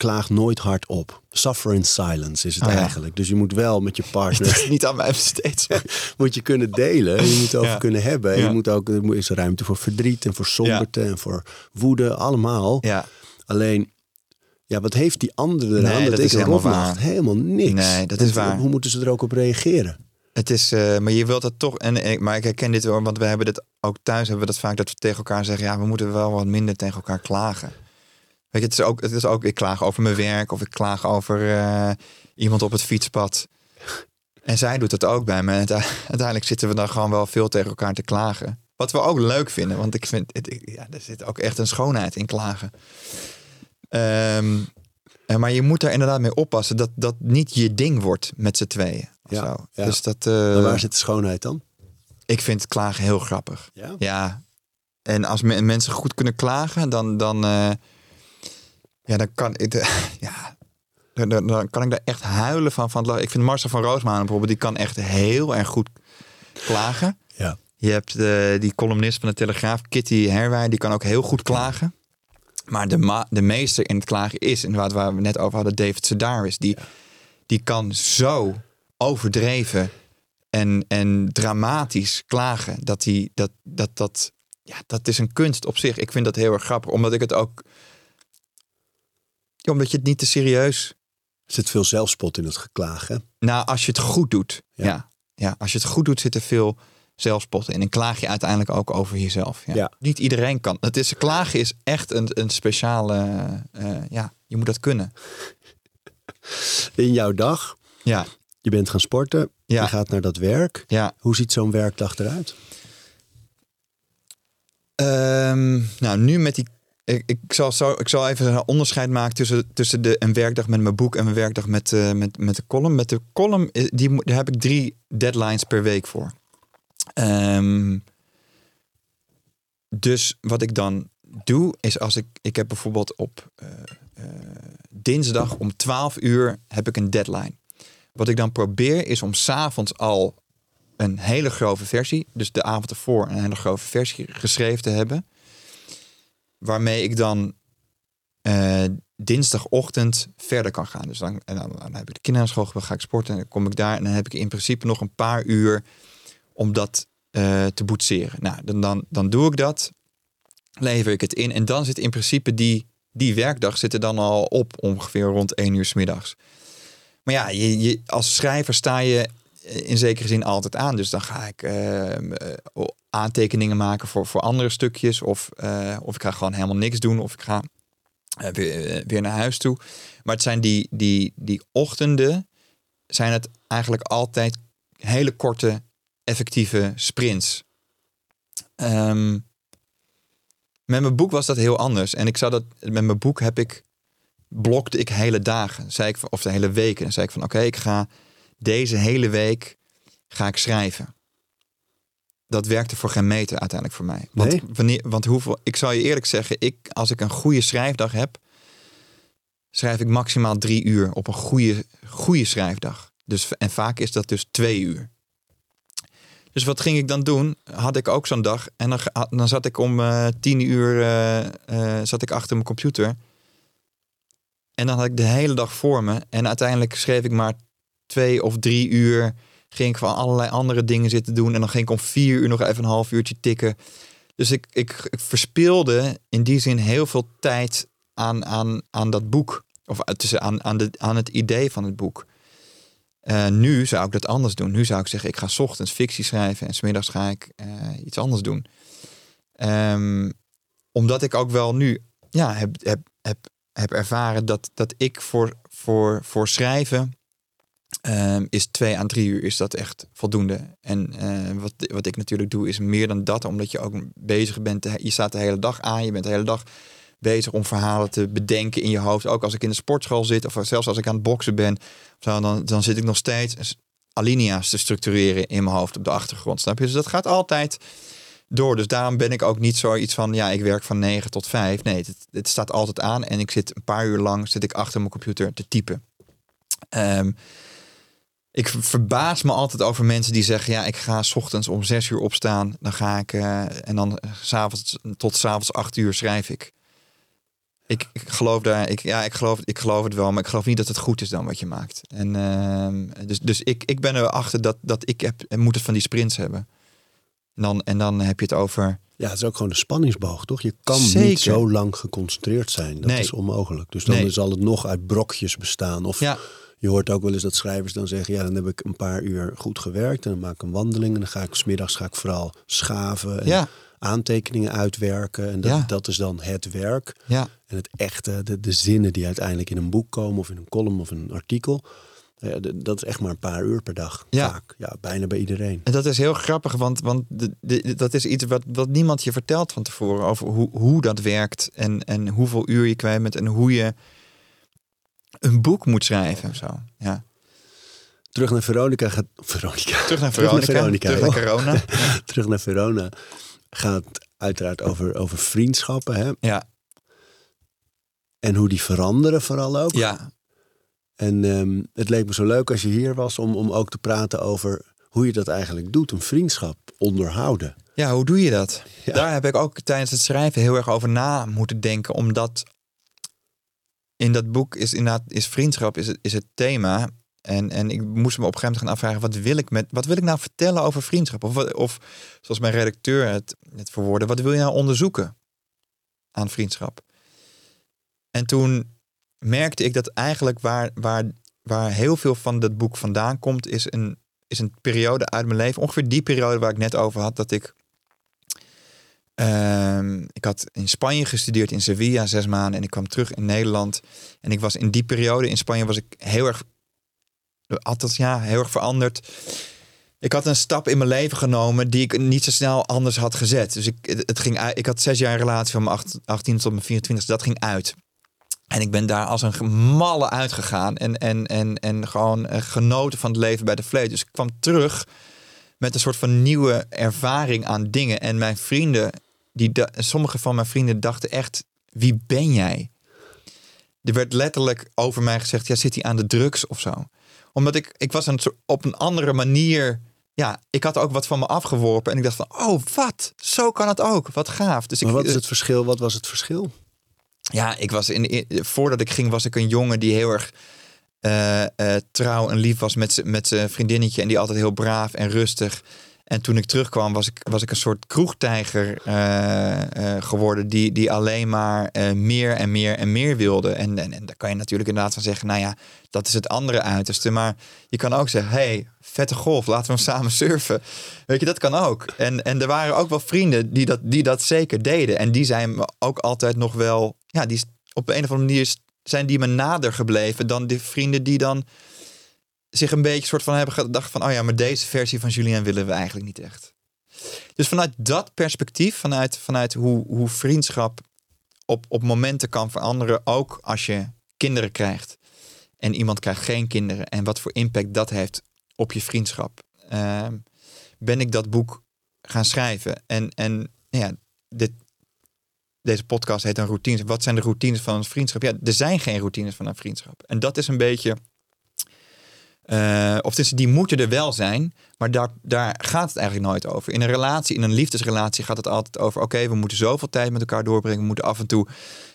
klaag nooit hard op. Suffer in silence is het Oh ja. eigenlijk. Dus je moet wel met je partner... niet aan mij besteed. sorry. moet je kunnen delen. Je moet het over Ja. kunnen hebben. Ja. Je moet ook, er is ruimte voor verdriet en voor somberte en voor woede. Allemaal. Ja, Alleen, ja, wat heeft die andere eraan Nee, dat, dat ik is helemaal rotnacht? waar. Helemaal niks. Nee, dat En is waar. Hoe moeten ze er ook op reageren? het is, eh, maar je wilt dat toch, en, en- maar ik herken dit wel, want we hebben dit ook thuis, hebben we dat vaak dat we tegen elkaar zeggen, ja, we moeten wel wat minder tegen elkaar klagen. Weet je, het is ook, het is ook ik klaag over mijn werk of ik klaag over eh, iemand op het fietspad. En zij doet het ook bij me. En uiteindelijk zitten we dan gewoon wel veel tegen elkaar te klagen. Wat we ook leuk vinden, want ik vind, het, ja, er zit ook echt een schoonheid in klagen. Eh, maar je moet daar inderdaad mee oppassen dat dat niet je ding wordt met z'n tweeën. of Ja. Dus dat, eh, Maar waar zit de schoonheid dan? ik vind klagen heel grappig. Ja? Ja. En als me- mensen goed kunnen klagen, dan, dan, eh, ja, dan kan ik, ja, dan, dan, dan kan ik daar echt huilen van. van ik vind Marcel van Roosmalen bijvoorbeeld, die kan echt heel erg goed klagen. Ja. Je hebt eh, die columnist van de Telegraaf, Kitty Herwij, die kan ook heel goed klagen. Maar de, ma- de meester in het klagen is, inderdaad waar we net over hadden, David Sedaris. Die, die kan zo overdreven en, en dramatisch klagen. Dat, die, dat, dat, dat, ja, dat is een kunst op zich. Ik vind dat heel erg grappig, omdat ik het ook... Ja, omdat je het niet te serieus... Er zit veel zelfspot in het geklaag, hè? Nou, als je het goed doet. Ja. Ja. Ja, als je het goed doet, zit er veel zelfspot in. En klaag je uiteindelijk ook over jezelf. Ja. Ja. Niet iedereen kan. Het is, klagen is echt een, een speciale... eh, ja, je moet dat kunnen. In jouw dag, Ja, je bent gaan sporten, Ja. je gaat naar dat werk. ja. Hoe ziet zo'n werkdag eruit? Ehm, nou, nu met die. Ik, ik, zal ik zal even een onderscheid maken tussen, tussen de, een werkdag met mijn boek en een werkdag met, eh, met, met de column. Met de column eh, die, daar heb ik drie deadlines per week voor. Ehm, dus wat ik dan doe, is als ik. Ik heb bijvoorbeeld op eh, dinsdag om 12 uur heb ik een deadline. Wat ik dan probeer is om s'avonds al een hele grove versie, dus de avond ervoor een hele grove versie geschreven te hebben. Waarmee ik dan eh, dinsdagochtend verder kan gaan. Dus dan, en dan, dan heb ik de kinderen gebracht, ga ik sporten en dan kom ik daar. En dan heb ik in principe nog een paar uur om dat eh, te boetseren. Nou, dan, dan, dan doe ik dat, lever ik het in. En dan zit in principe die, die werkdag zit er dan al op ongeveer rond 1 uur s middags. Maar ja, je, je, als schrijver sta je in zekere zin altijd aan. Dus dan ga ik eh, eh, aantekeningen maken voor, voor andere stukjes. Of, eh, of ik ga gewoon helemaal niks doen. Of ik ga eh, weer, eh, weer naar huis toe. Maar het zijn die, die, die ochtenden, zijn het eigenlijk altijd hele korte, effectieve sprints. Ehm, met mijn boek was dat heel anders. En ik zou dat met mijn boek heb ik blokte ik hele dagen, zei ik, of de hele weken. Dan zei ik van oké, ik ga deze hele week ga ik schrijven. Dat werkte voor geen meter uiteindelijk voor mij. Want, Nee? wanneer, want hoeveel, ik zal je eerlijk zeggen, ik, als ik een goede schrijfdag heb, schrijf ik maximaal drie uur op een goede, goede schrijfdag. Dus, en vaak is dat dus twee uur. Dus wat ging ik dan doen? Had ik ook zo'n dag. En dan, dan zat ik om eh, tien uur eh, eh, zat ik achter mijn computer. En dan had ik de hele dag voor me. En uiteindelijk schreef ik maar twee of drie uur. Ging ik van allerlei andere dingen zitten doen. En dan ging ik om vier uur nog even een half uurtje tikken. Dus ik, ik, ik verspeelde in die zin heel veel tijd aan, aan, aan dat boek. Of tussen aan, aan, de, aan het idee van het boek. Eh, nu zou ik dat anders doen. Nu zou ik zeggen, ik ga 's ochtends fictie schrijven en smiddags ga ik eh, iets anders doen. Ehm, omdat ik ook wel nu ja, heb, heb, heb, heb ervaren dat, dat ik voor, voor, voor schrijven ehm, is twee aan drie uur is dat echt voldoende. En eh, wat, wat ik natuurlijk doe is meer dan dat, omdat je ook bezig bent. Je staat de hele dag aan, je bent de hele dag bezig om verhalen te bedenken in je hoofd. Ook als ik in de sportschool zit of zelfs als ik aan het boksen ben, dan, dan zit ik nog steeds alinea's te structureren in mijn hoofd op de achtergrond. Snap je? Dus dat gaat altijd door. Dus daarom ben ik ook niet zoiets van, ja, ik werk van 9 tot 5. Nee, het, het staat altijd aan en ik zit een paar uur lang zit ik achter mijn computer te typen. Ehm, ik ver- verbaas me altijd over mensen die zeggen, ja, ik ga 's ochtends om 6 uur opstaan, dan ga ik eh, en dan 's avonds tot 's avonds 8 uur schrijf ik. Ik, ik geloof daar, ik, ja, ik geloof, ik geloof het wel, maar ik geloof niet dat het goed is dan wat je maakt. En ehm, dus, dus ik, ik ben erachter dat, dat ik heb, moet het van die sprints hebben. En dan, en dan heb je het over. Ja, het is ook gewoon een spanningsboog, toch? Je kan Zeker. niet zo lang geconcentreerd zijn. Dat Nee. is onmogelijk. Dus dan Nee. zal het nog uit brokjes bestaan. Of Ja, je hoort ook wel eens dat schrijvers dan zeggen... ja, dan heb ik een paar uur goed gewerkt... en dan maak ik een wandeling... en dan ga ik smiddags ga ik vooral schaven... en ja, aantekeningen uitwerken. En dat, Ja. dat is dan het werk. ja. En het echte, de, de zinnen die uiteindelijk in een boek komen... of in een column of een artikel... eh, d- dat is echt maar een paar uur per dag. Ja. Vaak. Ja, bijna bij iedereen. En dat is heel grappig, want, want de, de- dat is iets wat, wat niemand je vertelt van tevoren over hoe, hoe dat werkt en, en hoeveel uur je kwijt bent en hoe je een boek moet schrijven. of Zo. Ja. Terug naar Veronica gaat... Veronica. Terug naar Terug naar Veronica, Veronica, terug naar corona. Terug naar Verona gaat uiteraard over, over vriendschappen. Hè? Ja, En hoe die veranderen vooral ook. ja, En ehm, het leek me zo leuk als je hier was om, om ook te praten over hoe je dat eigenlijk doet. Een vriendschap onderhouden. ja, hoe doe je dat? Ja. Daar heb ik ook tijdens het schrijven heel erg over na moeten denken, omdat in dat boek is inderdaad is vriendschap is het, is het thema. En, en ik moest me op gegeven gaan afvragen, wat wil ik, met, wat wil ik nou vertellen over vriendschap? Of, of zoals mijn redacteur het, het verwoordde, wat wil je nou onderzoeken aan vriendschap? En toen merkte ik dat eigenlijk waar, waar, waar heel veel van dat boek vandaan komt, is een, is een periode uit mijn leven. Ongeveer die periode waar ik net over had, dat ik. Ehm, ik had in Spanje gestudeerd, in Sevilla, zes maanden. En ik kwam terug in Nederland. En ik was in die periode in Spanje was ik heel erg. Althans, ja, heel erg veranderd. Ik had een stap in mijn leven genomen die ik niet zo snel anders had gezet. Dus ik, het, ging ik had zes jaar relatie van mijn acht- 18 tot mijn 24. Dat ging uit. En ik ben daar als een malle uitgegaan. En, en, en, en gewoon eh, genoten van het leven bij de vleet. Dus ik kwam terug met een soort van nieuwe ervaring aan dingen. En mijn vrienden, die sommige van mijn vrienden dachten echt: wie ben jij? Er werd letterlijk over mij gezegd: ja, zit hij aan de drugs of zo? Omdat ik, ik was een, op een andere manier. Ja, ik had ook wat van me afgeworpen. En ik dacht van, oh, wat? Zo kan het ook. Wat gaaf. Dus Maar ik, wat is het verschil? Wat was het verschil? ja, ik was in, in- voordat ik ging was ik een jongen die heel erg eh, eh, trouw en lief was met zijn vriendinnetje en die altijd heel braaf en rustig. En toen ik terugkwam was ik, was ik een soort kroegtijger eh, eh, geworden die, die alleen maar eh, meer en meer en meer wilde. En, en, en daar kan je natuurlijk inderdaad van zeggen, nou ja, dat is het andere uiterste. Maar je kan ook zeggen, hey, vette golf, laten we hem samen surfen. Weet je, dat kan ook. En, en er waren ook wel vrienden die dat, die dat zeker deden. En die zijn ook altijd nog wel, ja, die op een of andere manier zijn die me nader gebleven dan de vrienden die dan zich een beetje soort van hebben gedacht van, oh ja, maar deze versie van Julien willen we eigenlijk niet echt. Dus vanuit dat perspectief, vanuit, vanuit hoe, hoe vriendschap op, op momenten kan veranderen, ook als je kinderen krijgt en iemand krijgt geen kinderen en wat voor impact dat heeft op je vriendschap, ehm, ben ik dat boek gaan schrijven. En, en ja, dit, deze podcast heet een routines. Wat zijn de routines van een vriendschap? Ja, er zijn geen routines van een vriendschap. En dat is een beetje. Uh, of die moeten er wel zijn, maar daar, daar gaat het eigenlijk nooit over. In een relatie, in een liefdesrelatie gaat het altijd over: oké, we moeten zoveel tijd met elkaar doorbrengen, we moeten af en toe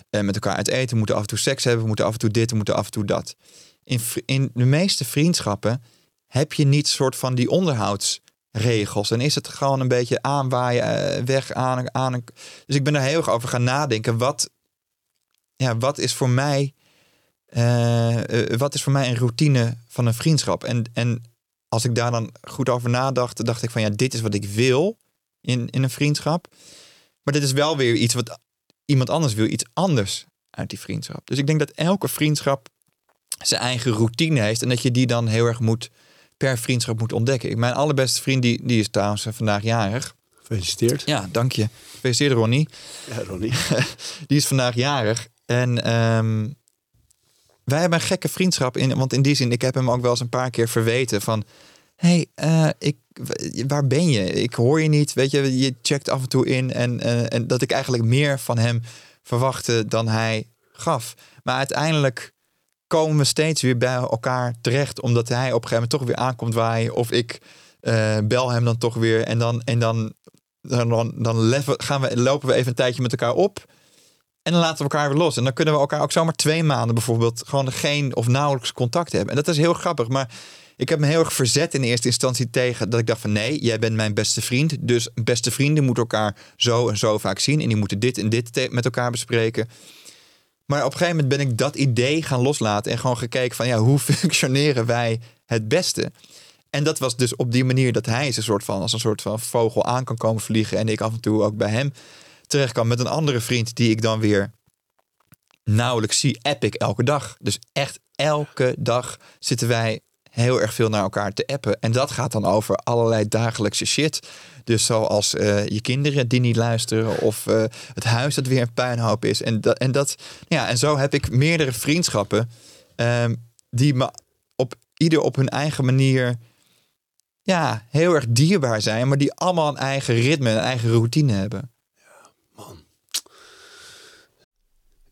uh, met elkaar uit eten, we moeten af en toe seks hebben, we moeten af en toe dit, we moeten af en toe dat. In, in de meeste vriendschappen heb je niet soort van die onderhouds regels. En is het gewoon een beetje aanwaaien, uh, weg aan, aan. Dus ik ben er heel erg over gaan nadenken. Wat, ja, wat is voor mij. Uh, wat is voor mij een routine van een vriendschap? En, en als ik daar dan goed over nadacht, dacht ik van ja, dit is wat ik wil in, in een vriendschap. Maar dit is wel weer iets wat iemand anders wil, iets anders uit die vriendschap. Dus ik denk dat elke vriendschap zijn eigen routine heeft en dat je die dan heel erg moet per vriendschap moet ontdekken. Mijn allerbeste vriend, die, die is trouwens vandaag jarig. Gefeliciteerd. Ja, dank je. Gefeliciteerd Ronnie. Ja, Ronnie. die is vandaag jarig. En um, wij hebben een gekke vriendschap. In, want in die zin, ik heb hem ook wel eens een paar keer verweten van... hey, uh, ik, waar ben je? Ik hoor je niet. Weet je, je checkt af en toe in. En, uh, en dat ik eigenlijk meer van hem verwachtte dan hij gaf. Maar uiteindelijk komen we steeds weer bij elkaar terecht. Omdat hij op een gegeven moment toch weer aankomt waaien. Of ik uh, bel hem dan toch weer. En dan, en dan, dan, dan, dan gaan we, lopen we even een tijdje met elkaar op. En dan laten we elkaar weer los. En dan kunnen we elkaar ook zomaar twee maanden bijvoorbeeld gewoon geen of nauwelijks contact hebben. En dat is heel grappig. Maar ik heb me heel erg verzet in eerste instantie tegen dat ik dacht van nee, jij bent mijn beste vriend. Dus beste vrienden moeten elkaar zo en zo vaak zien. En die moeten dit en dit met elkaar bespreken. Maar op een gegeven moment ben ik dat idee gaan loslaten en gewoon gekeken van ja, hoe functioneren wij het beste? En dat was dus op die manier dat hij een soort van als een soort van vogel aan kan komen vliegen en ik af en toe ook bij hem terecht kan met een andere vriend die ik dan weer nauwelijks zie, app ik elke dag. Dus echt elke dag zitten wij heel erg veel naar elkaar te appen. En dat gaat dan over allerlei dagelijkse shit. Dus zoals uh, je kinderen die niet luisteren of uh, het huis dat weer een puinhoop is. En, dat, en, dat, ja, en zo heb ik meerdere vriendschappen um, die me op ieder op hun eigen manier ja, heel erg dierbaar zijn, maar die allemaal een eigen ritme, een eigen routine hebben. Ja, man.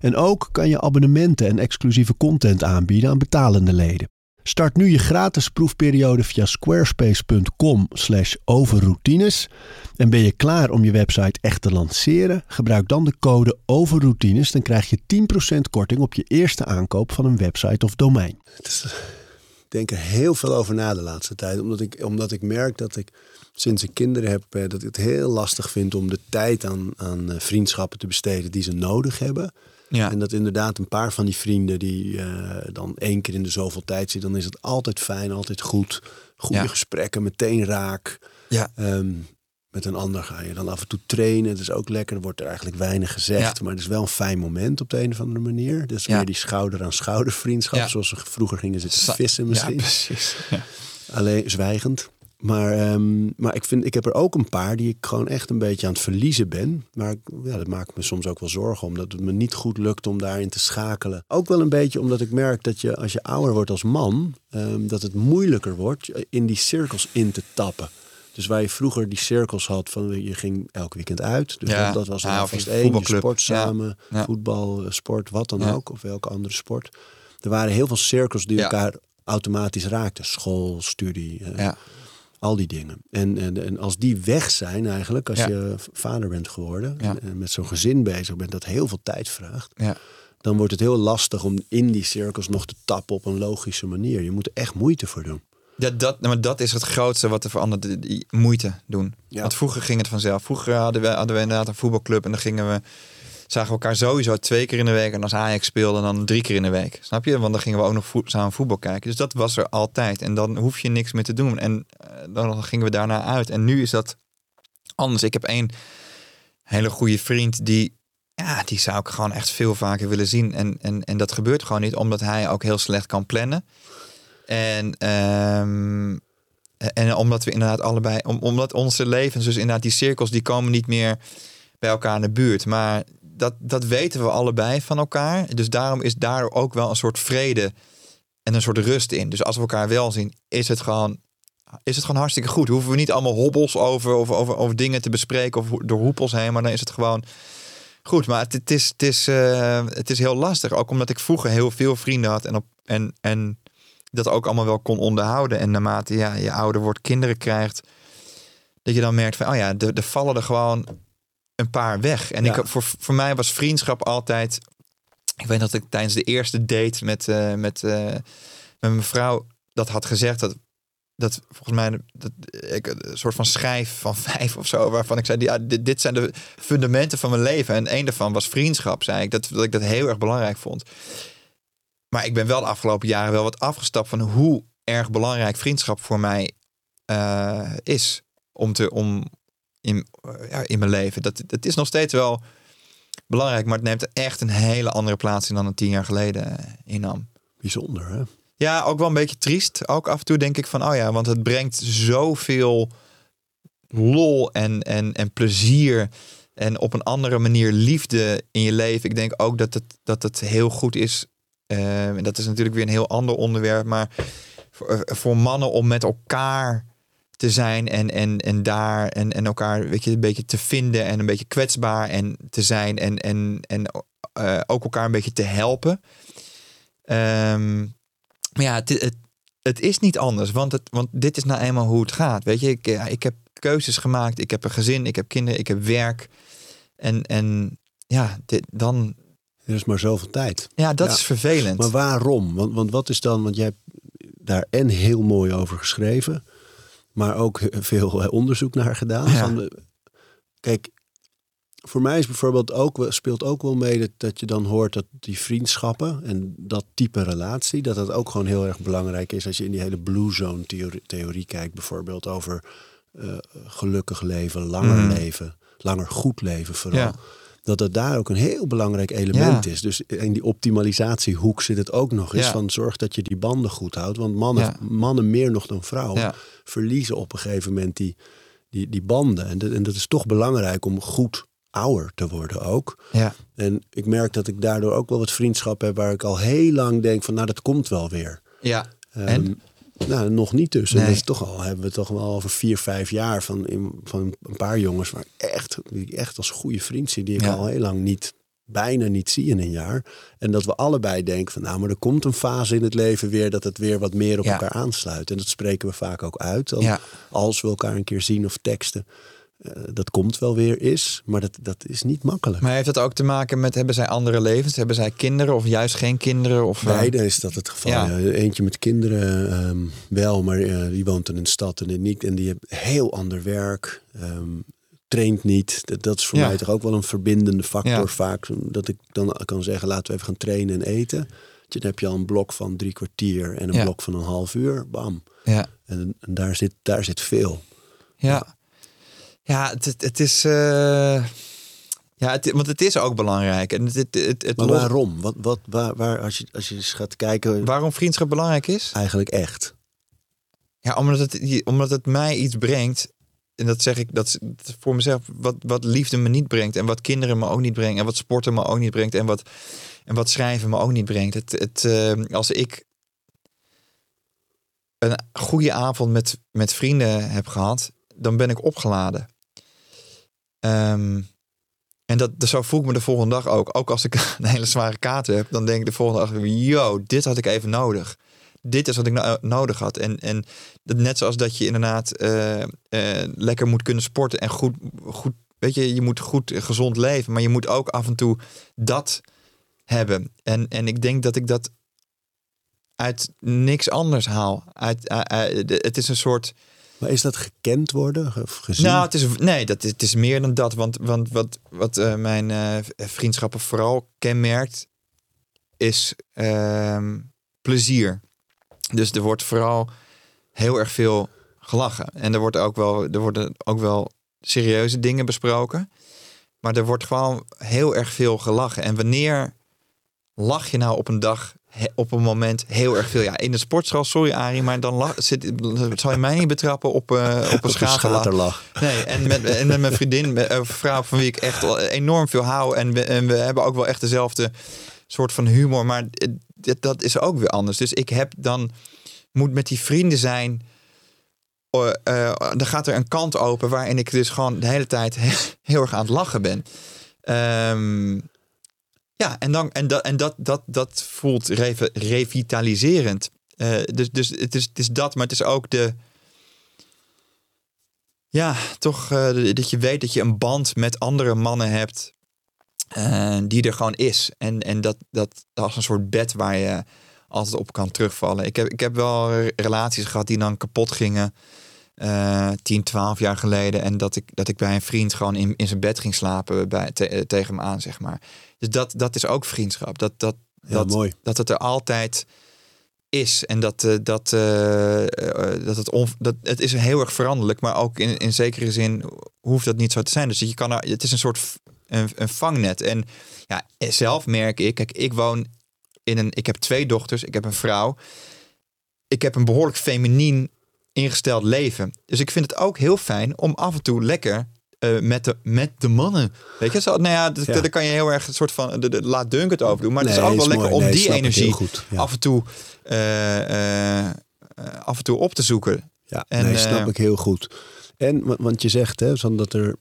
En ook kan je abonnementen en exclusieve content aanbieden aan betalende leden. Start nu je gratis proefperiode via squarespace.com/overroutines. En ben je klaar om je website echt te lanceren? Gebruik dan de code overroutines, dan krijg je 10% korting op je eerste aankoop van een website of domein. Ik denk er heel veel over na de laatste tijd, omdat ik, omdat ik merk dat ik sinds ik kinderen heb, eh, dat ik het heel lastig vind om de tijd aan, aan eh, vriendschappen te besteden die ze nodig hebben. Ja. En dat inderdaad een paar van die vrienden die uh, dan één keer in de zoveel tijd zitten, dan is het altijd fijn, altijd goed. Goede gesprekken, meteen raak. Ja. Um, met een ander ga je dan af en toe trainen. Het is ook lekker. Er wordt er eigenlijk weinig gezegd. Maar het is wel een fijn moment op de een of andere manier. Dus meer die schouder aan schouder vriendschap. Zoals we vroeger gingen zitten vissen misschien. Ja, precies. Alleen zwijgend. Maar, um, maar ik, vind, ik heb er ook een paar die ik gewoon echt een beetje aan het verliezen ben. Maar ja, dat maakt me soms ook wel zorgen, omdat het me niet goed lukt om daarin te schakelen. Ook wel een beetje omdat ik merk dat je als je ouder wordt als man, um, dat het moeilijker wordt in die cirkels in te tappen. Dus waar je vroeger die cirkels had van je ging elk weekend uit. Dus ja. dat, dat, was ja, vast één. Je sport samen, ja. voetbal, sport, wat dan ook. Of welke andere sport. Er waren heel veel cirkels die elkaar automatisch raakten. School, studie. Uh, ja. Al die dingen. En, en, en, als die weg zijn eigenlijk, als je vader bent geworden en, met zo'n gezin bezig bent, dat heel veel tijd vraagt, ja. dan wordt het heel lastig om in die cirkels nog te tappen op een logische manier. Je moet er echt moeite voor doen. Ja, dat, maar dat is het grootste wat er verandert. Die moeite doen. Ja. Want vroeger ging het vanzelf. Vroeger hadden we, hadden we inderdaad een voetbalclub. En dan gingen we, zagen we elkaar sowieso twee keer in de week. En als Ajax speelde, dan drie keer in de week. Snap je? Want dan gingen we ook nog samen voetbal kijken. Dus dat was er altijd. En dan hoef je niks meer te doen. En eh, dan gingen we daarna uit. En nu is dat anders. Ik heb één hele goede vriend die... Ja, die zou ik gewoon echt veel vaker willen zien. En, en, en dat gebeurt gewoon niet, omdat hij ook heel slecht kan plannen. En, ehm, en omdat we inderdaad allebei, om, omdat onze levens, dus inderdaad die cirkels, die komen niet meer bij elkaar in de buurt. Maar dat, dat weten we allebei van elkaar. Dus daarom is daar ook wel een soort vrede en een soort rust in. Dus als we elkaar wel zien, is het gewoon, is het gewoon hartstikke goed. Hoeven we niet allemaal hobbels over, over, over, over dingen te bespreken of door hoepels heen, maar dan is het gewoon goed. Maar het, is, het, is, eh, het is heel lastig. Ook omdat ik vroeger heel veel vrienden had en, op, en, en dat ook allemaal wel kon onderhouden. En naarmate ja, je ouder wordt, kinderen krijgt, dat je dan merkt van, oh ja, er, er vallen er gewoon een paar weg. En Ja. ik, voor, voor mij was vriendschap altijd. Ik weet dat ik tijdens de eerste date met, eh, met, eh, met mijn vrouw dat had gezegd. Dat, dat volgens mij dat, ik een soort van schijf van vijf of zo. Waarvan ik zei: ja, dit, dit zijn de fundamenten van mijn leven. En één daarvan was vriendschap, zei ik. Dat, dat ik dat heel erg belangrijk vond. Maar ik ben wel de afgelopen jaren wel wat afgestapt van hoe erg belangrijk vriendschap voor mij eh, is. Om te, om in, ja, in mijn leven. Dat, dat is nog steeds wel belangrijk, maar het neemt echt een hele andere plaats in dan het tien jaar geleden eh, innam. Bijzonder, hè? Ja, ook wel een beetje triest. Ook af en toe denk ik van, oh ja, want het brengt zoveel lol en, en, en plezier. En op een andere manier liefde in je leven. Ik denk ook dat het, dat het heel goed is. eh, en dat is natuurlijk weer een heel ander onderwerp. Maar voor, eh, voor mannen om met elkaar te zijn en, en, en daar en, en elkaar weet je, een beetje te vinden en een beetje kwetsbaar en te zijn en, en, en eh, ook elkaar een beetje te helpen. Ehm, maar ja, het, het, het is niet anders, want, het, want dit is nou eenmaal hoe het gaat. Weet je, ik, ja, ik heb keuzes gemaakt, ik heb een gezin, ik heb kinderen, ik heb werk. En, en ja, dit, dan, Er is maar zoveel tijd. ja, dat Ja, is vervelend. Maar waarom? Want, want wat is dan, want jij hebt daar en heel mooi over geschreven, maar ook veel eh, onderzoek naar gedaan. Ja. Van de- kijk, voor mij is bijvoorbeeld ook, speelt ook wel mee dat, dat je dan hoort dat die vriendschappen en dat type relatie, dat dat ook gewoon heel erg belangrijk is als je in die hele blue zone theorie, theorie kijkt, bijvoorbeeld over eh, gelukkig leven, langer Mhm. leven, langer goed leven vooral. Ja. Dat het daar ook een heel belangrijk element Ja. is. Dus in die optimalisatiehoek zit het ook nog eens Ja. van zorg dat je die banden goed houdt. Want mannen, Ja. mannen meer nog dan vrouwen verliezen op een gegeven moment die, die, die banden. En, dat- en dat is toch belangrijk om goed ouder te worden ook. ja. En ik merk dat ik daardoor ook wel wat vriendschap heb waar ik al heel lang denk van nou dat komt wel weer. ja. Ehm, En? Nou, nog niet dus. En Nee. dat is toch al, hebben we toch wel over vier, vijf jaar van, in, van een paar jongens waar ik echt, die ik echt als goede vriend zie, die ik Ja. al heel lang niet, bijna niet zie in een jaar. En dat we allebei denken van nou, maar er komt een fase in het leven weer dat het weer wat meer op Ja. elkaar aansluit. En dat spreken we vaak ook uit. Dan, Ja. Als we elkaar een keer zien of teksten. Eh, dat komt wel weer is, maar dat, dat is niet makkelijk. Maar heeft dat ook te maken met, hebben zij andere levens? Hebben zij kinderen of juist geen kinderen? Of, eh, Beide is dat het geval. Ja. Ja. Eentje met kinderen ehm, wel, maar eh, die woont in een stad en die niet. En die heeft heel ander werk. ehm, traint niet. Dat, dat is voor Ja. mij toch ook wel een verbindende factor vaak. Dat ik dan kan zeggen, laten we even gaan trainen en eten. Dan heb je al een blok van drie kwartier en een blok van een half uur. Bam. Ja. En, en daar, zit, daar zit veel. Ja, ja het, het, is. eh, ja, het, want het is ook belangrijk. En het, het, het, het Maar waarom? Wat, wat, waar, waar, als, je, als je eens gaat kijken, waarom vriendschap belangrijk is? eigenlijk echt. Ja, omdat het, omdat het mij iets brengt. En dat zeg ik dat is- voor mezelf. Wat, wat liefde me niet brengt. En wat kinderen me ook niet brengen. En wat sporten me ook niet brengt. En wat, en wat schrijven me ook niet brengt. Het, het, eh, als ik een goede avond met, met vrienden heb gehad. Dan ben ik opgeladen. Ehm, en dat, dus zo voel ik me de volgende dag ook. Ook als ik een hele zware kater heb. Dan denk ik de volgende dag. Yo, dit had ik even nodig dit is wat ik nodig had. En, en dat net zoals dat je inderdaad eh, eh, lekker moet kunnen sporten en goed, goed, weet je, je moet goed eh, gezond leven, maar je moet ook af en toe dat hebben. En, en ik denk dat ik dat uit niks anders haal. Uit, het is een soort. Maar is dat gekend worden of gezien? Nou, het is, nee, dat, is- het is meer dan dat. Want, want wat, wat eh, mijn eh, vriendschappen vooral kenmerkt, is ehm, plezier. Dus er wordt vooral heel erg veel gelachen. En er, wordt ook wel, er worden ook wel serieuze dingen besproken. Maar er wordt gewoon heel erg veel gelachen. En wanneer lach je nou op een dag, op een moment heel erg veel? Ja, in de sportschool, sorry Arie, maar dan lach, zit, zal je mij niet betrappen op, eh, op een schaterlach. Nee, en met, en met mijn vriendin, met een vrouw van wie ik echt enorm veel hou. En we, en we hebben ook wel echt dezelfde soort van humor. Maar dat is ook weer anders. Dus ik heb dan, moet met die vrienden zijn. eh, eh, dan gaat er een kant open waarin ik dus gewoon de hele tijd he- heel erg aan het lachen ben. Ehm, ja, en, dan, en, dat, en dat, dat, dat voelt revi- revitaliserend. Eh, dus dus het, is, het is dat, maar het is ook de. Ja, toch eh, dat je weet dat je een band met andere mannen hebt. eh, die er gewoon is. En, en dat, dat als een soort bed waar je altijd op kan terugvallen. Ik heb, ik heb wel re- relaties gehad die dan kapot gingen. eh 10, 12 jaar geleden. En dat ik, dat ik bij een vriend gewoon in, in zijn bed ging slapen bij, te- tegen hem aan, zeg maar. Dus dat, dat is ook vriendschap. Dat, dat, Ja, dat, mooi. dat het er altijd is. En dat, eh, dat, eh, eh, dat, het, on, dat het is heel erg veranderlijk. Maar ook in, in zekere zin hoeft dat niet zo te zijn. Dus je kan er, het is een soort een, een vangnet. En ja, zelf merk ik, kijk, ik woon in een, ik heb twee dochters, ik heb een vrouw. Ik heb een behoorlijk feminien ingesteld leven. Dus ik vind het ook heel fijn om af en toe lekker eh, met, de, met de mannen. Weet je, zo, nou ja, dat, Ja. daar kan je heel erg een soort van, de, de, laat Dunk het over doen. Maar het is ook wel is lekker mooi. om Nee, die energie goed, ja. af en toe, eh, eh, af en toe op te zoeken. Ja, En, nee, snap ik heel goed. En wa- want je zegt hè, van dat er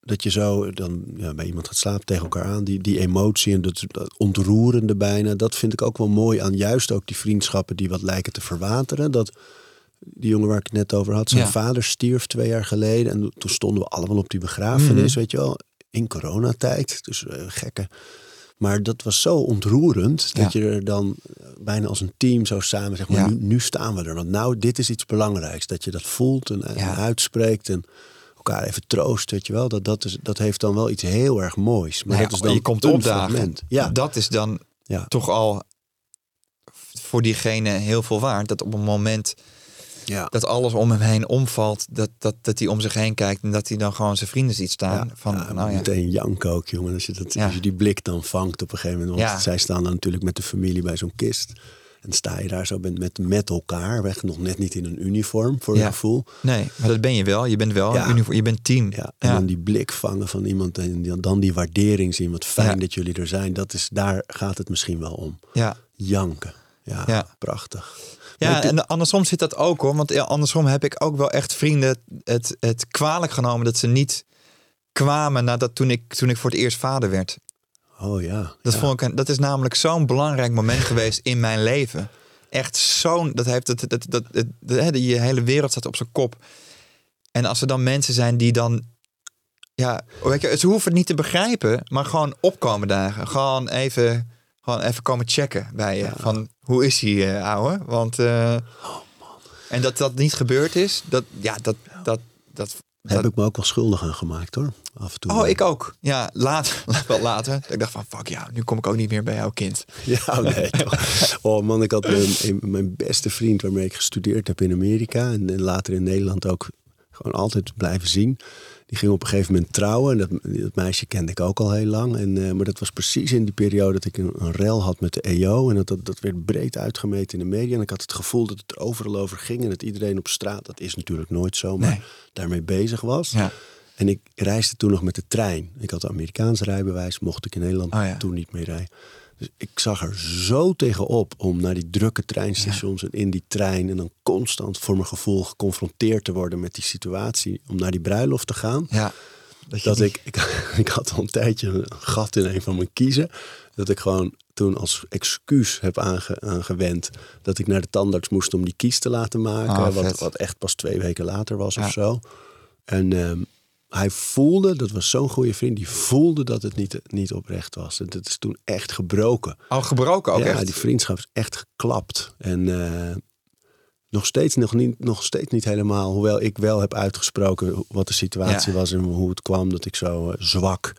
dat je zo dan ja, bij iemand gaat slapen tegen elkaar aan, die, die emotie en dat, dat ontroerende bijna, dat vind ik ook wel mooi aan juist ook die vriendschappen die wat lijken te verwateren. Dat die jongen waar ik het net over had, zijn Ja. vader stierf twee jaar geleden en toen stonden we allemaal op die begrafenis, Mhm. weet je wel, in coronatijd, dus eh, gekke. Maar dat was zo ontroerend dat je er dan eh, bijna als een team zo samen zeg maar Ja. nu, nu staan we er. Want nou, dit is iets belangrijks. Dat je dat voelt en, uitspreekt en elkaar even troost, weet je wel. Dat, dat, is, dat heeft dan wel iets heel erg moois. Maar Nou dat is dan je komt opdagen. Ja, Dat is dan toch al voor diegene heel veel waard. Dat op een moment ja. dat alles om hem heen omvalt, dat, dat, dat hij om zich heen kijkt en dat hij dan gewoon zijn vrienden ziet staan. Ja, van, ja, oh ja. meteen janken ook, jongen. Als je, dat, als je die blik dan vangt op een gegeven moment. Want zij staan dan natuurlijk met de familie bij zo'n kist. En sta je daar zo met, met, met elkaar, weg nog net niet in een uniform voor je Ja. gevoel. Nee, maar dat ben je wel. Je bent wel Ja. een uniform, je bent team. Ja, en dan die blik vangen van iemand en dan die waardering zien. Wat fijn dat jullie er zijn. Dat is, daar gaat het misschien wel om. ja. Janken. Ja, Ja. prachtig. Ja, ik- en andersom zit dat ook hoor. Want andersom heb ik ook wel echt vrienden het, het kwalijk genomen dat ze niet kwamen nadat toen ik, toen ik voor het eerst vader werd. Oh ja. Dat, ja. vond ik, dat is namelijk zo'n belangrijk moment geweest in mijn leven. Echt zo'n, dat heeft dat, dat, dat, dat, je hele wereld staat op zijn kop. En als er dan mensen zijn die dan, ja, weet je, ze hoeven het niet te begrijpen, maar gewoon opkomen dagen. Gewoon even, gewoon even komen checken bij je. Van, hoe is hij, eh ouwe? Want, eh, en dat dat niet gebeurd is, dat, ja, dat, dat, dat, Heb ik me ook wel schuldig aan gemaakt hoor. Af en toe. Oh, ik ook. Ja, later, wel later. Ik dacht van, fuck ja, nu kom ik ook niet meer bij jouw kind. Ja, nee toch. Oh man, ik had mijn beste vriend waarmee ik gestudeerd heb in Amerika. En, en later in Nederland ook gewoon altijd blijven zien. Die ging op een gegeven moment trouwen. En dat, dat meisje kende ik ook al heel lang. En, eh, maar dat was precies in die periode dat ik een, een rel had met de EO. En dat, dat, dat werd breed uitgemeten in de media. En ik had het gevoel dat het er overal over ging. En dat iedereen op straat, dat is natuurlijk nooit zo, maar Nee. daarmee bezig was. Ja. En ik reisde toen nog met de trein. Ik had een Amerikaans rijbewijs, mocht ik in Nederland Oh ja. toen niet meer rijden. Dus ik zag er zo tegenop om naar die drukke treinstations en in die trein en dan constant voor mijn gevoel geconfronteerd te worden met die situatie om naar die bruiloft te gaan. Ja. Dat, ik, ik, ik had al een tijdje een gat in een van mijn kiezen. Dat ik gewoon toen als excuus heb aange, aangewend dat ik naar de tandarts moest om die kies te laten maken. Ah, wat, wat echt pas twee weken later was Ja. of zo. En ehm, hij voelde, dat was zo'n goede vriend, die voelde dat het niet, niet oprecht was. En dat is toen echt gebroken. Al gebroken ook ja, echt? die vriendschap is echt geklapt. En eh, nog, steeds, nog, niet, nog steeds niet helemaal, hoewel ik wel heb uitgesproken wat de situatie Ja. was en hoe het kwam dat ik zo eh, zwak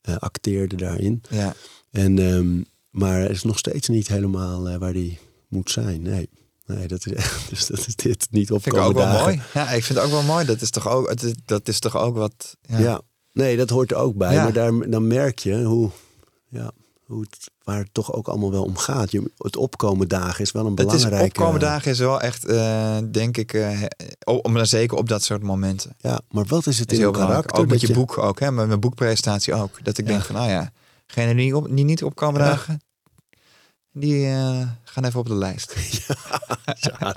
eh, acteerde daarin. Ja. En, ehm, maar het is nog steeds niet helemaal waar die moet zijn. Nee. Nee, dat is. Dus dat is dit niet Vind ik opkomen ook wel dagen. mooi. Ja, ik vind het ook wel mooi. Dat is toch ook, het is- dat is toch ook wat... Ja. Ja. nee, dat hoort er ook bij. Ja. Maar daar, dan merk je hoe, ja, hoe het, waar het toch ook allemaal wel om gaat. Je, het opkomen dagen is wel een Het is belangrijke... opkomen dagen is wel echt, eh, denk ik, eh, oh, om, zeker op dat soort momenten. Ja, maar wat is het is in heel karakter? Ook met je boek ook, hè? Met mijn boekpresentatie ook. Dat ik Ja. denk van, nou ja, die niet, op, die niet opkomen dagen, die eh, gaan even op de lijst. Ja,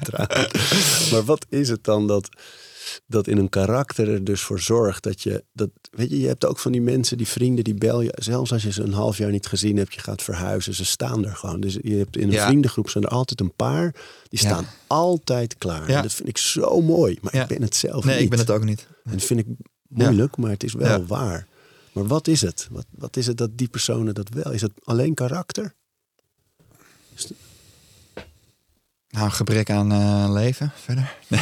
maar wat is het dan dat, dat in een karakter er dus voor zorgt dat je... Dat, weet je, je hebt ook van die mensen, die vrienden, die bel je... Zelfs als je ze een half jaar niet gezien hebt, je gaat verhuizen. Ze staan er gewoon. Dus je hebt in een Ja. vriendengroep zijn er altijd een paar. Die Ja. staan altijd klaar. Dat vind ik zo mooi. Maar ik ben het zelf Nee, niet. ik ben het ook niet. En dat vind ik moeilijk, maar het is wel waar. Maar wat is het? Wat, wat is het dat die personen dat wel? Is het alleen karakter? Nou, een gebrek aan eh, leven verder. Nee.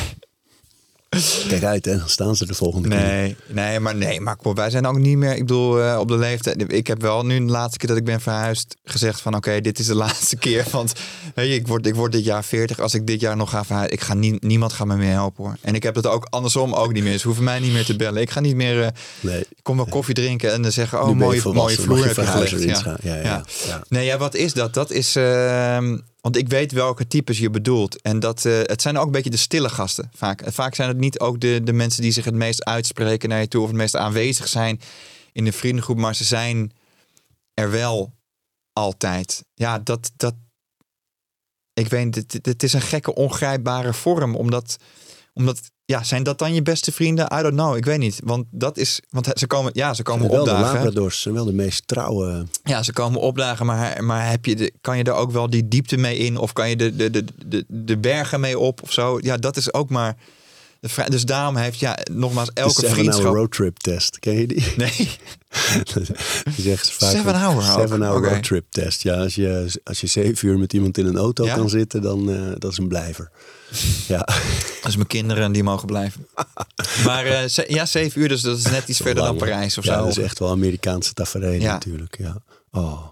Kijk uit, hè? Dan staan ze de volgende keer. Nee, nee, maar nee, maar wij zijn ook niet meer. Ik bedoel, eh, op de leeftijd. Ik heb wel nu de laatste keer dat ik ben verhuisd gezegd van, oké, dit is de laatste keer, want weet je, ik word, ik word dit jaar 40. Als ik dit jaar nog ga verhuizen, ik ga nie, niemand gaat me meer helpen hoor. En ik heb het ook andersom ook niet meer. Ze hoeven mij niet meer te bellen. Ik ga niet meer. eh, Nee. ik kom wel koffie drinken en dan zeggen, oh, mooie, mooie vloer heb je gelegd. Ja, ja, ja. Nee, ja, wat is dat? Dat is. ehm, want ik weet welke types je bedoelt. En dat, eh, het zijn ook een beetje de stille gasten vaak. Vaak zijn het niet ook de, de mensen die zich het meest uitspreken naar je toe. of het meest aanwezig zijn in de vriendengroep. Maar ze zijn er wel altijd. Ja, dat. dat ik weet, het, het is een gekke, ongrijpbare vorm. Omdat. omdat ja, zijn dat dan je beste vrienden? I don't know. Ik weet niet. Want dat is. Want ze komen, ja, ze komen wel de opdagen. Labradors zijn wel de meest trouwe. Ja, ze komen opdagen, maar, maar heb je de, kan je er ook wel die diepte mee in? Of kan je de, de, de, de, de bergen mee op of zo? Ja, dat is ook maar... Dus daarom heeft, ja, nogmaals, elke Seven Hour vriendschap... Roadtrip Test. Ken je die? Nee, die zeggen ze vaak. Seven Hour? Seven Hour Oké. Roadtrip Test. Ja, als je, als je zeven uur met iemand in een auto Ja? kan zitten, dan uh, dat is een blijver. Ja, dat is mijn kinderen, die mogen blijven. Maar uh, ze, ja, zeven uur, dus dat is net iets verder lang, dan Parijs of ja, zo. dat is echt wel Amerikaanse tafereel Ja. natuurlijk. Ja. Oh.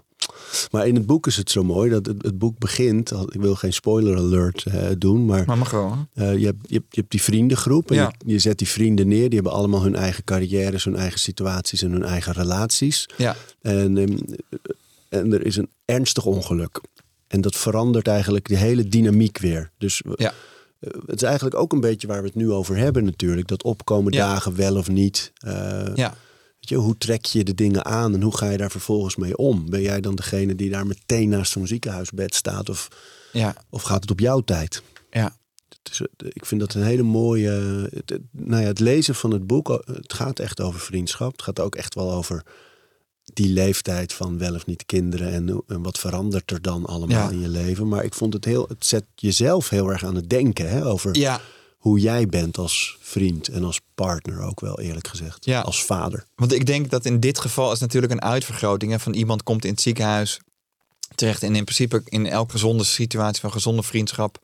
Maar in het boek is het zo mooi dat het, het boek begint. Ik wil geen spoiler alert uh, doen, maar Maar mag gewoon. Uh, je, hebt, je, hebt, je hebt die vriendengroep en Ja. je, je zet die vrienden neer. Die hebben allemaal hun eigen carrières, hun eigen situaties en hun eigen relaties. Ja, En, um, en er is een ernstig ongeluk. En dat verandert eigenlijk de hele dynamiek weer. Dus we- ja, uh, het is eigenlijk ook een beetje waar we het nu over hebben natuurlijk. Dat opkomen Ja. dagen wel of niet. Uh, ja. weet je, hoe trek je de dingen aan en hoe ga je daar vervolgens mee om? Ben jij dan degene die daar meteen naast zo'n ziekenhuisbed staat? Of, ja, of gaat het op jouw tijd? ja. Eh, ik vind dat een hele mooie. Het, nou ja, het lezen van het boek, eh, het gaat echt over vriendschap. Het gaat ook echt wel over die leeftijd van wel of niet kinderen. En, en wat verandert er dan allemaal Ja. in je leven. Maar ik vond het heel. Het zet jezelf heel erg aan het denken hè, over ja. hoe jij bent als vriend en als partner ook wel eerlijk gezegd. Ja. Als vader. Want ik denk dat in dit geval is natuurlijk een uitvergroting hè, van iemand komt in het ziekenhuis terecht. En in principe in elke gezonde situatie van gezonde vriendschap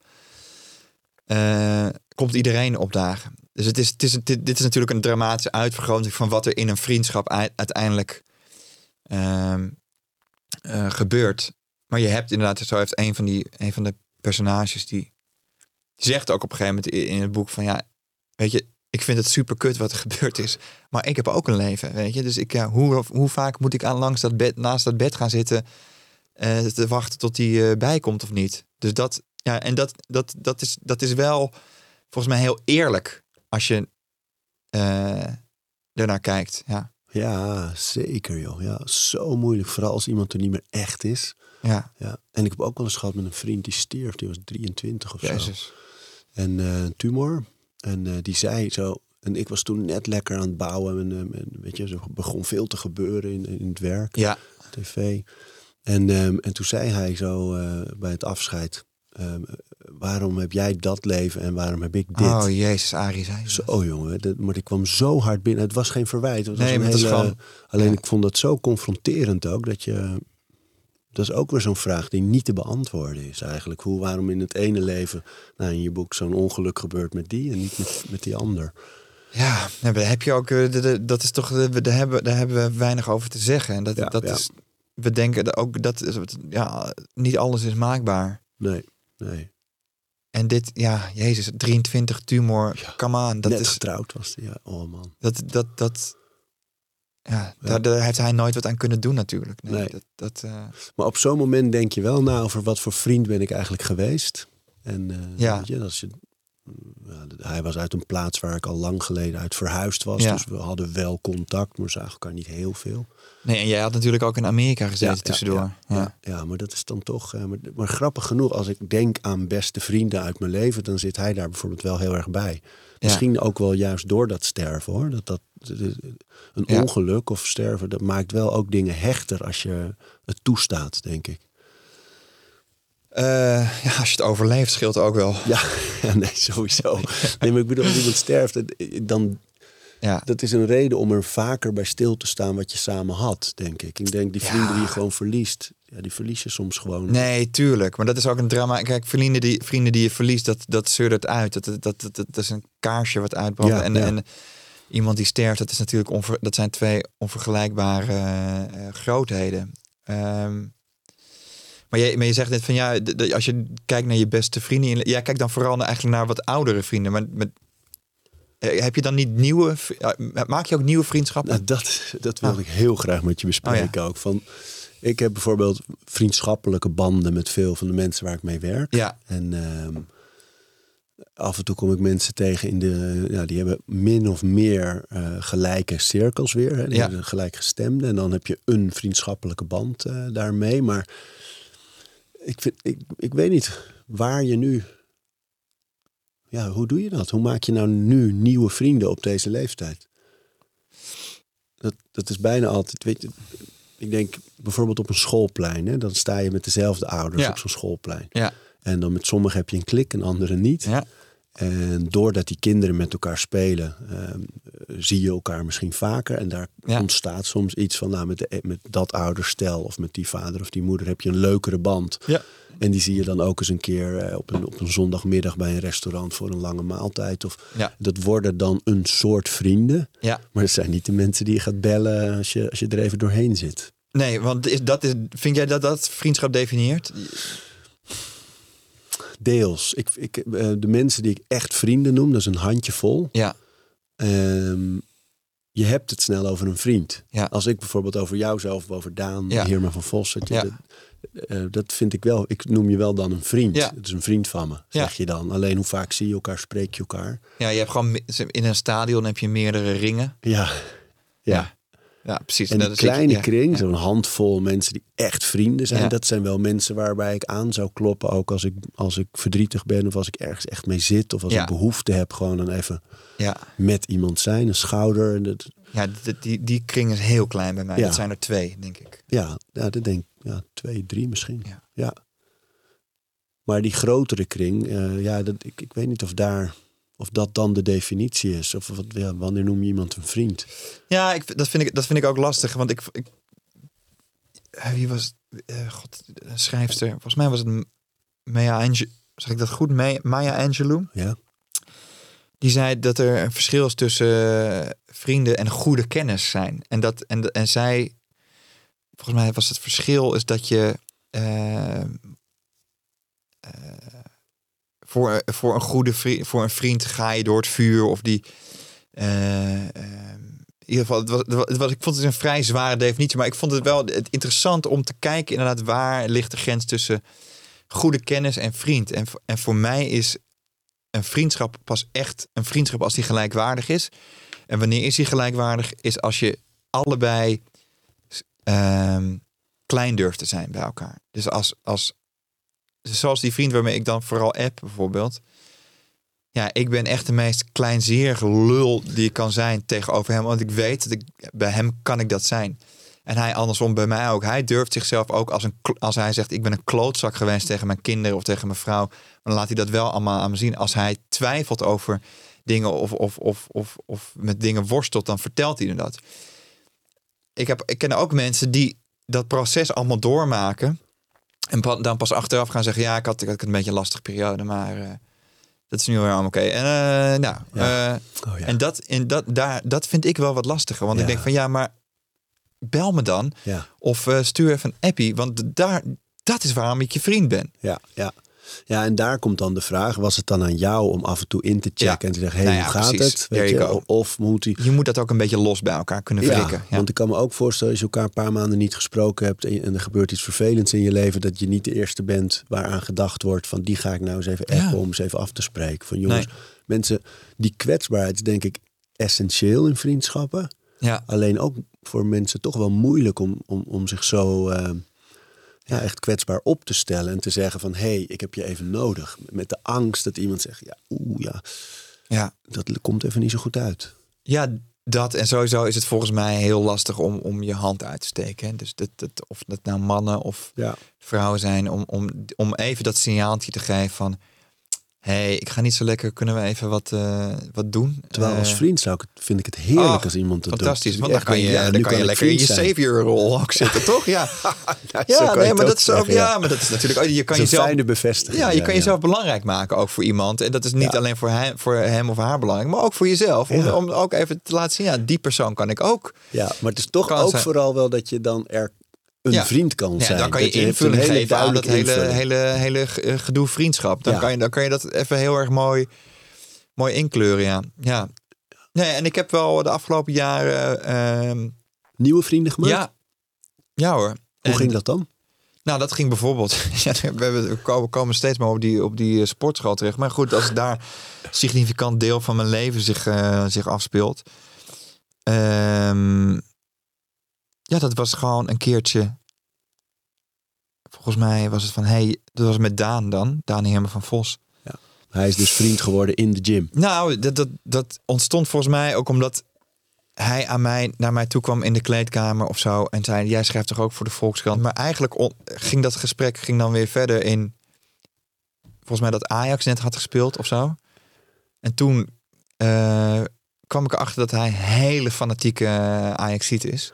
eh, komt iedereen opdagen. Dus het is, het is, dit, dit is natuurlijk een dramatische uitvergroting van wat er in een vriendschap ui- uiteindelijk ehm, eh, gebeurt. Maar je hebt inderdaad, zo heeft een van, die, een van de personages die, zegt ook op een gegeven moment in het boek van ja, weet je, ik vind het super kut wat er gebeurd is. Maar ik heb ook een leven, weet je. Dus ik, ja, hoe, hoe vaak moet ik aan langs dat bed, naast dat bed gaan zitten... eh, te wachten tot die eh bijkomt of niet. Dus dat, ja, en dat, dat, dat, is, dat is wel volgens mij heel eerlijk als je eh ernaar kijkt. Ja, Ja, zeker joh. Ja, zo moeilijk. Vooral als iemand er niet meer echt is. ja, Ja. En ik heb ook wel eens gehad met een vriend die stierf. Die was 23 of zo. En eh, een tumor. En eh, die zei zo. En ik was toen net lekker aan het bouwen. En, eh, en weet je, er begon veel te gebeuren in, in het werk, Ja, tv. En, ehm, en toen zei hij zo bij het afscheid. Ehm, waarom heb jij dat leven en waarom heb ik dit? Oh, jezus, Arie zei. Zo jongen, dat, maar die kwam zo hard binnen. Het was geen verwijt. Het was Nee, hele- gewoon- Alleen ja. ik vond dat zo confronterend ook dat je. Dat is ook weer zo'n vraag die niet te beantwoorden is eigenlijk. Hoe, waarom in het ene leven, nou in je boek, zo'n ongeluk gebeurt met die en niet met, met die ander. Ja, heb je ook, eh, dat is toch, eh, we- daar hebben, daar hebben we weinig over te zeggen. En dat, Ja, dat ja. is, we denken ook, dat ja, niet alles is maakbaar. Nee, nee. En dit, ja, jezus, 23 tumor, Ja. come on. Dat Net is, getrouwd was die, ja. Oh man. dat, dat, dat, ja, Ja. Daar, daar heeft hij nooit wat aan kunnen doen natuurlijk. Nee, Nee. Dat, dat, eh, Maar op zo'n moment denk je wel na over wat voor vriend ben ik eigenlijk geweest. En eh, Ja. weet je, als je, ja, hij was uit een plaats waar ik al lang geleden uit verhuisd was. Ja. Dus we hadden wel contact, maar zagen elkaar niet heel veel. nee, en jij had natuurlijk ook in Amerika gezeten Ja, tussendoor. Ja, maar dat is dan toch. eh, maar, maar grappig genoeg, als ik denk aan beste vrienden uit mijn leven, dan zit hij daar bijvoorbeeld wel heel erg bij. Misschien ook wel juist door dat sterven hoor. Dat, dat, een ongeluk of sterven, dat maakt wel ook dingen hechter als je het toestaat, denk ik. Eh, ja, als je het overleeft scheelt ook wel. Ja, ja nee, sowieso. Nee, maar ik bedoel, als iemand sterft, eh, dan, Ja, dat is een reden om er vaker bij stil te staan wat je samen had, denk ik. Ik denk, die vrienden Ja. die je gewoon verliest, ja, die verlies je soms gewoon. Nee, tuurlijk. Maar dat is ook een drama. Kijk, vrienden die, vrienden die je verliest, dat, dat zeurt uit. Dat, dat, dat, dat, dat is een kaarsje wat uitbrandt. Ja, en, ja. en iemand die sterft, dat is natuurlijk onver, dat zijn twee onvergelijkbare eh, grootheden. Ehm, maar, je, maar je zegt net van ja, als je kijkt naar je beste vrienden, jij kijkt dan vooral naar, eigenlijk naar wat oudere vrienden. Maar met, eh, heb je dan niet nieuwe, ja, maak je ook nieuwe vriendschappen? Nou, dat, dat wilde Ah. ik heel graag met je bespreken ook. Van, ik heb bijvoorbeeld vriendschappelijke banden met veel van de mensen waar ik mee werk. ja, En ehm, af en toe kom ik mensen tegen in de, ja, die hebben min of meer eh, gelijke cirkels weer. Hè, die Ja. hebben gelijkgestemde. En dan heb je een vriendschappelijke band eh, daarmee. Maar ik, vind, ik, ik weet niet waar je nu. Ja, hoe doe je dat? Hoe maak je nou nu nieuwe vrienden op deze leeftijd? Dat, dat is bijna altijd. Weet je, ik denk bijvoorbeeld op een schoolplein. Hè, dan sta je met dezelfde ouders Ja. op zo'n schoolplein. ja, En dan met sommigen heb je een klik en anderen niet. ja, En doordat die kinderen met elkaar spelen, ehm, zie je elkaar misschien vaker. En daar Ja. ontstaat soms iets van, nou, met, de, met dat ouderstel of met die vader of die moeder heb je een leukere band. ja. En die zie je dan ook eens een keer eh, op, een, op een zondagmiddag bij een restaurant voor een lange maaltijd. Of, Ja. Dat worden dan een soort vrienden. ja. Maar het zijn niet de mensen die je gaat bellen als je, als je er even doorheen zit. Nee, want is, dat is, vind jij dat dat vriendschap definieert? Deels. Ik, ik, eh, de mensen die ik echt vrienden noem, dat is een handjevol. Ja, Ehm, je hebt het snel over een vriend. Ja. Als ik bijvoorbeeld over jou zelf, of over Daan, Ja. Heerma van Vos, dat, je- Ja. dat, eh, dat vind ik wel. Ik noem je wel dan een vriend. Ja. Het is een vriend van me, Ja. zeg je dan. Alleen hoe vaak zie je elkaar, spreek je elkaar? ja, je hebt gewoon in een stadion heb je meerdere ringen. Ja. Ja. Ja, precies. En is ik- kleine ja, kring, ja. zo'n handvol mensen die echt vrienden zijn, Ja. dat zijn wel mensen waarbij ik aan zou kloppen. Ook als ik, als ik verdrietig ben of als ik ergens echt mee zit. Of als ik behoefte heb, gewoon dan even Ja, met iemand zijn. Een schouder. en Dat, ja die, die, die kring is heel klein bij mij. Ja. Dat zijn er twee, denk ik. Ja, ja dat denk ik. Ja, twee, drie misschien. Ja. Ja. Maar die grotere kring, eh, ja, dat, ik, ik weet niet of daar of dat dan de definitie is. Of wat, ja, wanneer noem je iemand een vriend? Ja, ik, dat, vind ik, dat vind ik ook lastig. Want ik... ik wie was? Eh, God, een schrijfster. Volgens mij was het Maya Angelou. Zeg ik dat goed? Maya, Angelou. Ja, Die zei dat er een verschil is tussen eh, vrienden en goede kennis zijn. En, dat, en, en zij, volgens mij was het verschil is dat je eh, voor, voor een goede vriend, voor een vriend ga je door het vuur of die. eh, eh, in ieder geval, het was, het was, ik vond het een vrij zware definitie, maar ik vond het wel interessant om te kijken inderdaad waar ligt de grens tussen goede kennis en vriend. En, en voor mij is een vriendschap pas echt een vriendschap als die gelijkwaardig is. En wanneer is die gelijkwaardig? Is als je allebei ehm, klein durft te zijn bij elkaar. Dus als, als zoals die vriend waarmee ik dan vooral app bijvoorbeeld. Ja, ik ben echt de meest kleinzerige lul die ik kan zijn tegenover hem. Want ik weet dat ik bij hem kan ik dat zijn. En hij andersom bij mij ook. Hij durft zichzelf ook als een als hij zegt ik ben een klootzak geweest tegen mijn kinderen of tegen mijn vrouw, dan laat hij dat wel allemaal aan me zien. Als hij twijfelt over dingen of, of, of, of, of met dingen worstelt, dan vertelt hij dat. Ik, heb, ik ken ook mensen die dat proces allemaal doormaken. En dan pas achteraf gaan zeggen: Ja, ik had, ik had een beetje een lastige periode, maar eh, dat is nu weer allemaal oké. En, eh, nou, Ja. eh, Oh, ja. en dat, in dat, daar, dat vind ik wel wat lastiger. Want ik denk van ja, maar bel me dan. Of stuur even een appie. Want daar, dat is waarom ik je vriend ben. Ja, ja. Ja, en daar komt dan de vraag: was het dan aan jou om af en toe in te checken Ja. en te zeggen: hé, hey, Nou ja, hoe gaat precies. het? Weet je? Of moet hij. Je moet dat ook een beetje los bij elkaar kunnen. Ja, want ik kan me ook voorstellen, als je elkaar een paar maanden niet gesproken hebt en, er gebeurt iets vervelends in je leven, dat je niet de eerste bent waaraan gedacht wordt van die ga ik nou eens even appen om eens even af te spreken. Van jongens, Nee. mensen, die kwetsbaarheid is denk ik essentieel in vriendschappen. ja. Alleen ook voor mensen toch wel moeilijk om, om, om zich zo eh, ja, echt kwetsbaar op te stellen en te zeggen van hé, hey, ik heb je even nodig. Met de angst dat iemand zegt, ja, oeh ja, ja. dat komt even niet zo goed uit. Ja, dat. En sowieso is het volgens mij heel lastig om, om je hand uit te steken. hè. Dus dat, dat, of dat nou mannen of Ja, vrouwen zijn. Om, om, om even dat signaaltje te geven van... Hé, hey, ik ga niet zo lekker. Kunnen we even wat, eh, wat doen? terwijl als Eh, vriend zou ik het, vind ik het heerlijk oh, als iemand dat Fantastisch, doet. want dan kan je, ja, dan kan je lekker in je savior-rol ook zitten, toch? Ja, Ja, nee, maar ook dat is ook, ja, maar dat is natuurlijk, oh, je kan jezelf, fijne bevestiging. ja, je kan jezelf belangrijk maken ook voor iemand. En dat is niet alleen voor hem, voor hem of haar belangrijk, maar ook voor jezelf. Om, ook even te laten zien, ja, die persoon kan ik ook. Ja, maar het is toch ook zijn. vooral wel dat je dan er een Ja. vriend kan Ja, zijn. dan kan je een invulling hele geven aan dat hele, hele, hele ge- gedoe vriendschap. Dan, Ja. kan je, dan kan je dat even heel erg mooi, mooi inkleuren, ja. ja. Nee, en ik heb wel de afgelopen jaren... ehm, Nieuwe vrienden gemaakt? ja, ja hoor. Hoe En- ging dat dan? Nou, dat ging bijvoorbeeld. We, komen- steeds maar op die, op die eh, sportschool terecht. Maar goed, als daar significant deel van mijn leven zich, eh, zich afspeelt. Ehm, ja, dat was gewoon een keertje. Volgens mij was het van, hey, dat was met Daan dan. Daan Hermen van Vos. Hij is dus vriend geworden in de gym. Nou, dat, dat, dat ontstond volgens mij ook omdat hij aan mij, naar mij toe kwam in de kleedkamer of zo. En zei, jij schrijft toch ook voor de Volkskrant? Maar eigenlijk ging dat gesprek ging dan weer verder in... Volgens mij dat Ajax net had gespeeld of zo. En toen eh, kwam ik erachter dat hij hele fanatieke uh, Ajaxiet is.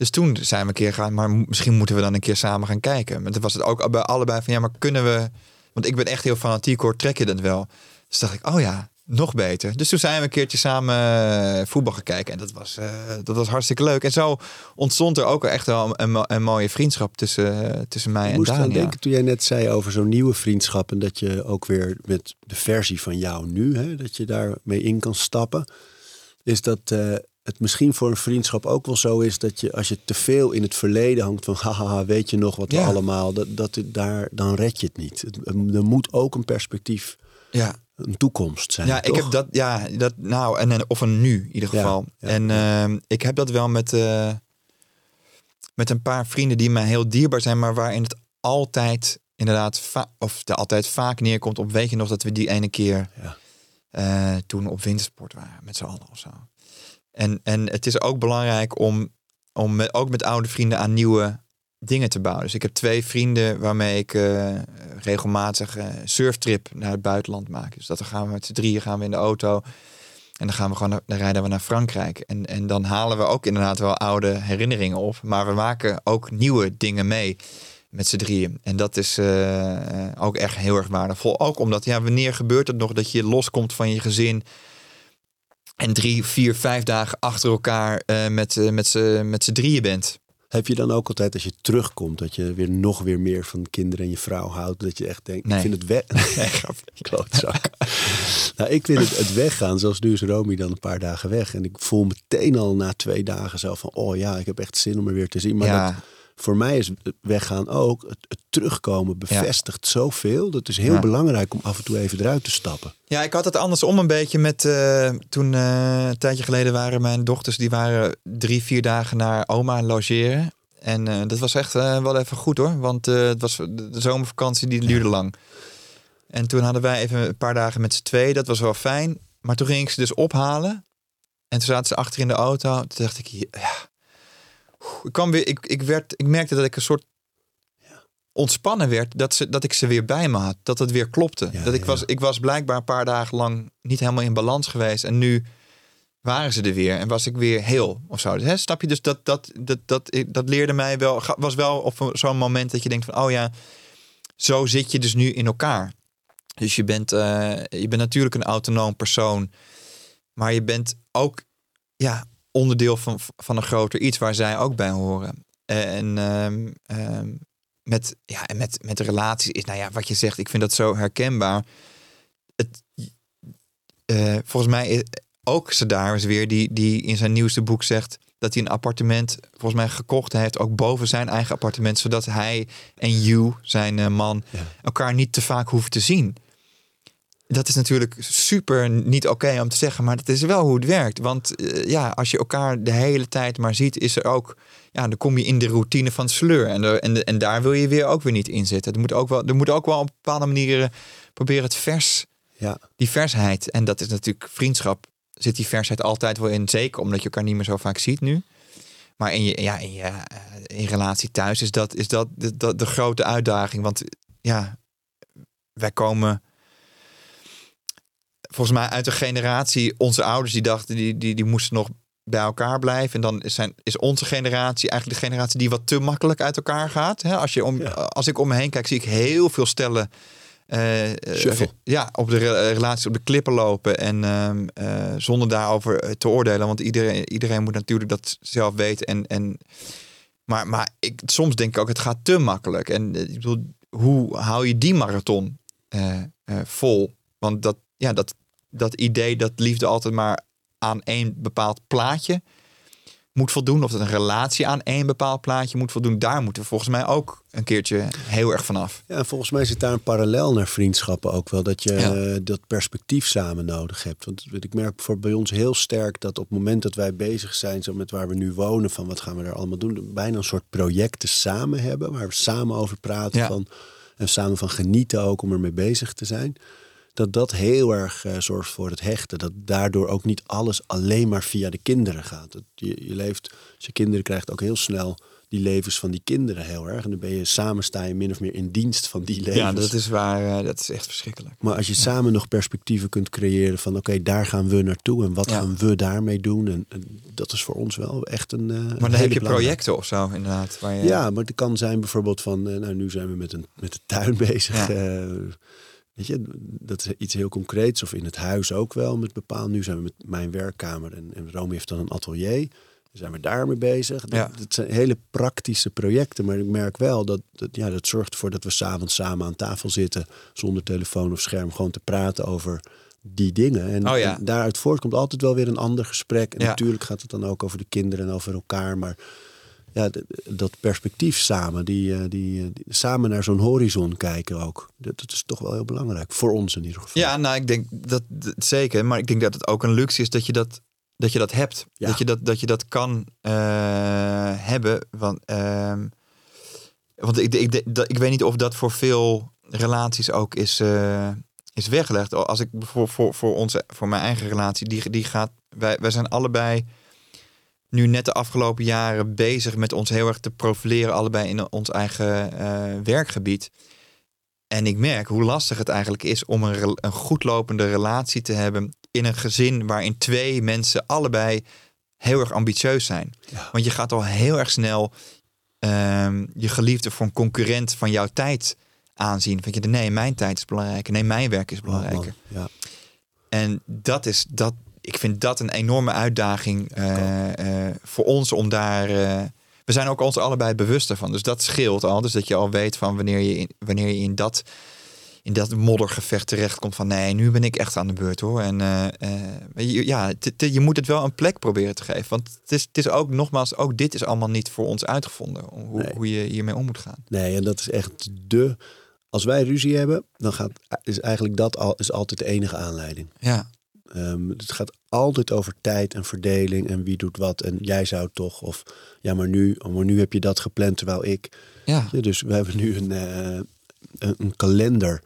Dus toen zijn we een keer gaan, maar misschien moeten we dan een keer samen gaan kijken. Maar toen was het ook bij allebei van, ja, maar kunnen we... Want ik ben echt heel fanatiek hoor, trek je dat wel? Dus dacht ik, oh ja, nog beter. Dus toen zijn we een keertje samen eh, voetbal gaan kijken. En dat was, uh, dat was hartstikke leuk. En zo ontstond er ook echt wel een, een, een mooie vriendschap tussen, uh, tussen mij Ik en moest Daan. aan denken toen jij net zei over zo'n nieuwe vriendschap. En dat je ook weer met de versie van jou nu, hè, dat je daarmee in kan stappen. Is dat uh, het misschien voor een vriendschap ook wel zo is dat je als je te veel in het verleden hangt van haha, weet je nog wat we allemaal, dat, dat daar, dan red je het niet. Het, er moet ook een perspectief, Ja, een toekomst zijn. ja ik heb dat, ja, dat, nou, en, of een nu in ieder geval. ja, en ehm, ik heb dat wel met, eh, met een paar vrienden die mij heel dierbaar zijn, maar waarin het altijd inderdaad, of de altijd vaak neerkomt op, weet je nog dat we die ene keer Ja. eh, toen op wintersport waren met z'n allen of zo. En, en het is ook belangrijk om, om met, ook met oude vrienden aan nieuwe dingen te bouwen. Dus ik heb twee vrienden waarmee ik eh, regelmatig eh surftrip naar het buitenland maak. Dus dat dan gaan we met z'n drieën gaan we in de auto. En dan gaan we gewoon naar, dan rijden we naar Frankrijk. En, en dan halen we ook inderdaad wel oude herinneringen op. Maar we maken ook nieuwe dingen mee met z'n drieën. En dat is eh, ook echt heel erg waardevol. Ook omdat, ja, wanneer gebeurt het nog dat je loskomt van je gezin... en drie, vier, vijf dagen achter elkaar eh, met, eh, met z'n met z'n drieën bent? Heb je dan ook altijd als je terugkomt dat je weer nog weer meer van kinderen en je vrouw houdt, dat je echt denkt, Nee. ik vind het weg. Nee. Klootzak. nou, ik vind het, het weggaan, zoals nu is Romy dan een paar dagen weg. En ik voel meteen al na twee dagen zo van, oh ja, ik heb echt zin om er weer te zien. Maar ja, dat, voor mij is het weggaan ook, het, het terugkomen bevestigt zoveel. Dat is heel Ja. belangrijk om af en toe even eruit te stappen. Ja, ik had het andersom een beetje met uh, toen uh, een tijdje geleden waren mijn dochters die waren drie, vier dagen naar oma logeren. En uh, dat was echt wel even goed hoor, want het was de zomervakantie die duurde ja. lang. En toen hadden wij even een paar dagen met z'n twee, dat was wel fijn. Maar toen ging ik ze dus ophalen en toen zaten ze achter in de auto. Toen dacht ik, ja, ik kwam weer, ik, ik, werd, ik merkte dat ik een soort ontspannen werd. Dat, ze, dat ik ze weer bij me had. Dat het weer klopte. Ja, dat ik, ja. was, ik was blijkbaar een paar dagen lang niet helemaal in balans geweest. En nu waren ze er weer. En was ik weer heel of zo. Hè, snap je? Dus dat, dat, dat, dat, dat leerde mij wel. Was wel op zo'n moment dat je denkt van... Oh ja, zo zit je dus nu in elkaar. Dus je bent, eh, je bent natuurlijk een autonoom persoon. Maar je bent ook ja, onderdeel van, van een groter iets waar zij ook bij horen. En ehm, ehm, met, ja, en met, met relaties is, nou ja, wat je zegt, ik vind dat zo herkenbaar. Het, eh, volgens mij is ook ze daar is weer die, die in zijn nieuwste boek zegt dat hij een appartement volgens mij gekocht heeft, ook boven zijn eigen appartement, zodat hij en you, zijn eh, man, Ja. elkaar niet te vaak hoeven te zien. Dat is natuurlijk super niet oké om te zeggen, maar dat is wel hoe het werkt. Want eh, ja, als je elkaar de hele tijd maar ziet, is er ook, ja, dan kom je in de routine van sleur. En, er- en, en daar wil je weer ook weer niet in zitten. Er moet ook wel, er moet ook wel op bepaalde manieren proberen het vers, Ja, die versheid. En dat is natuurlijk vriendschap. Zit die versheid altijd wel in, zeker omdat je elkaar niet meer zo vaak ziet nu. Maar in je, ja, in je eh, in relatie thuis is dat, is dat de, de grote uitdaging. Want ja, wij komen volgens mij uit een generatie, onze ouders die dachten, die, die, die moesten nog bij elkaar blijven. En dan is, zijn, is onze generatie eigenlijk de generatie die wat te makkelijk uit elkaar gaat. Hè? Als, je om, Ja. als ik om me heen kijk, zie ik heel veel stellen. eh, eh, ja, op de re- relaties op de klippen lopen. En ehm, eh, zonder daarover te oordelen. Want iedereen, iedereen moet natuurlijk dat zelf weten. En, en, maar maar ik, soms denk ik ook, het gaat te makkelijk. En ik bedoel, hoe hou je die marathon vol? Want dat, ja, dat, dat idee dat liefde altijd maar aan één bepaald plaatje moet voldoen. Of dat een relatie aan één bepaald plaatje moet voldoen. Daar moeten we volgens mij ook een keertje heel erg vanaf. Ja, en volgens mij zit daar een parallel naar vriendschappen ook wel. Dat je Ja. dat perspectief samen nodig hebt. Want ik merk voor bij ons heel sterk dat op het moment dat wij bezig zijn zo met waar we nu wonen, van wat gaan we daar allemaal doen, bijna een soort projecten samen hebben, waar we samen over praten Ja. van, en samen van genieten ook om ermee bezig te zijn. Dat dat heel erg eh, zorgt voor het hechten. Dat daardoor ook niet alles alleen maar via de kinderen gaat. Dat je, je leeft, als je kinderen krijgt, ook heel snel die levens van die kinderen heel erg. En dan ben je samen sta je min of meer in dienst van die levens. Ja, dat is waar. eh, dat is echt verschrikkelijk. Maar als je samen nog perspectieven kunt creëren van oké, daar gaan we naartoe en wat Ja. gaan we daarmee doen. En, en dat is voor ons wel echt een. een Maar dan heb je projecten of zo, inderdaad. Waar je, Ja, maar het kan zijn bijvoorbeeld van, nou nu zijn we met, een, met de tuin bezig. Ja. Weet je, dat is iets heel concreets. Of in het huis ook wel met bepaald. Nu zijn we met mijn werkkamer en, en Romy heeft dan een atelier. Dan zijn we daarmee bezig. Dat, Ja. dat zijn hele praktische projecten. Maar ik merk wel dat, dat, ja, dat zorgt ervoor dat we s'avonds samen aan tafel zitten. Zonder telefoon of scherm. Gewoon te praten over die dingen. En, Oh ja. en daaruit voortkomt altijd wel weer een ander gesprek. En Ja. natuurlijk gaat het dan ook over de kinderen en over elkaar. Maar ja, dat perspectief samen, die, eh, die, eh, die- samen naar zo'n horizon kijken ook. Dat, dat is toch wel heel belangrijk. Voor ons in ieder geval. Ja, nou, ik denk dat, dat zeker. Maar ik denk dat het ook een luxe is dat je dat, dat, je dat hebt. Ja. Dat, je dat, dat je dat kan eh, hebben. Want, ehm, want ik, ik, dat, ik weet niet of dat voor veel relaties ook is, is weggelegd. Als ik voor, voor, voor, onze, voor mijn eigen relatie, die, die gaat. Wij, wij zijn allebei nu net de afgelopen jaren bezig met ons heel erg te profileren, allebei in ons eigen eh, werkgebied. En ik merk hoe lastig het eigenlijk is om een, een goed lopende relatie te hebben in een gezin waarin twee mensen allebei heel erg ambitieus zijn. Ja. Want je gaat al heel erg snel ehm, je geliefde voor een concurrent van jouw tijd aanzien. Vind je, nee, mijn tijd is belangrijker. Nee, mijn werk is Oh, belangrijker. Ja. En dat is dat. Ik vind dat een enorme uitdaging eh, eh, voor ons om daar. eh, we zijn ook ons allebei bewust ervan. Dus dat scheelt al. Dus dat je al weet van wanneer je in, wanneer je in dat in dat moddergevecht terechtkomt van nee, nu ben ik echt aan de beurt hoor. En je, ja, je moet het wel een plek proberen te geven. Want het is, het is ook, nogmaals, ook dit is allemaal niet voor ons uitgevonden. Hoe, Nee. hoe je hiermee om moet gaan. Nee, en dat is echt de. Als wij ruzie hebben, dan gaat, is eigenlijk dat al, is altijd de enige aanleiding. Ja, Ehm, het gaat altijd over tijd en verdeling en wie doet wat. En jij zou toch, of ja, maar nu, oh, maar nu heb je dat gepland terwijl ik. ja. Ja, dus we hebben nu een, eh, een, een kalender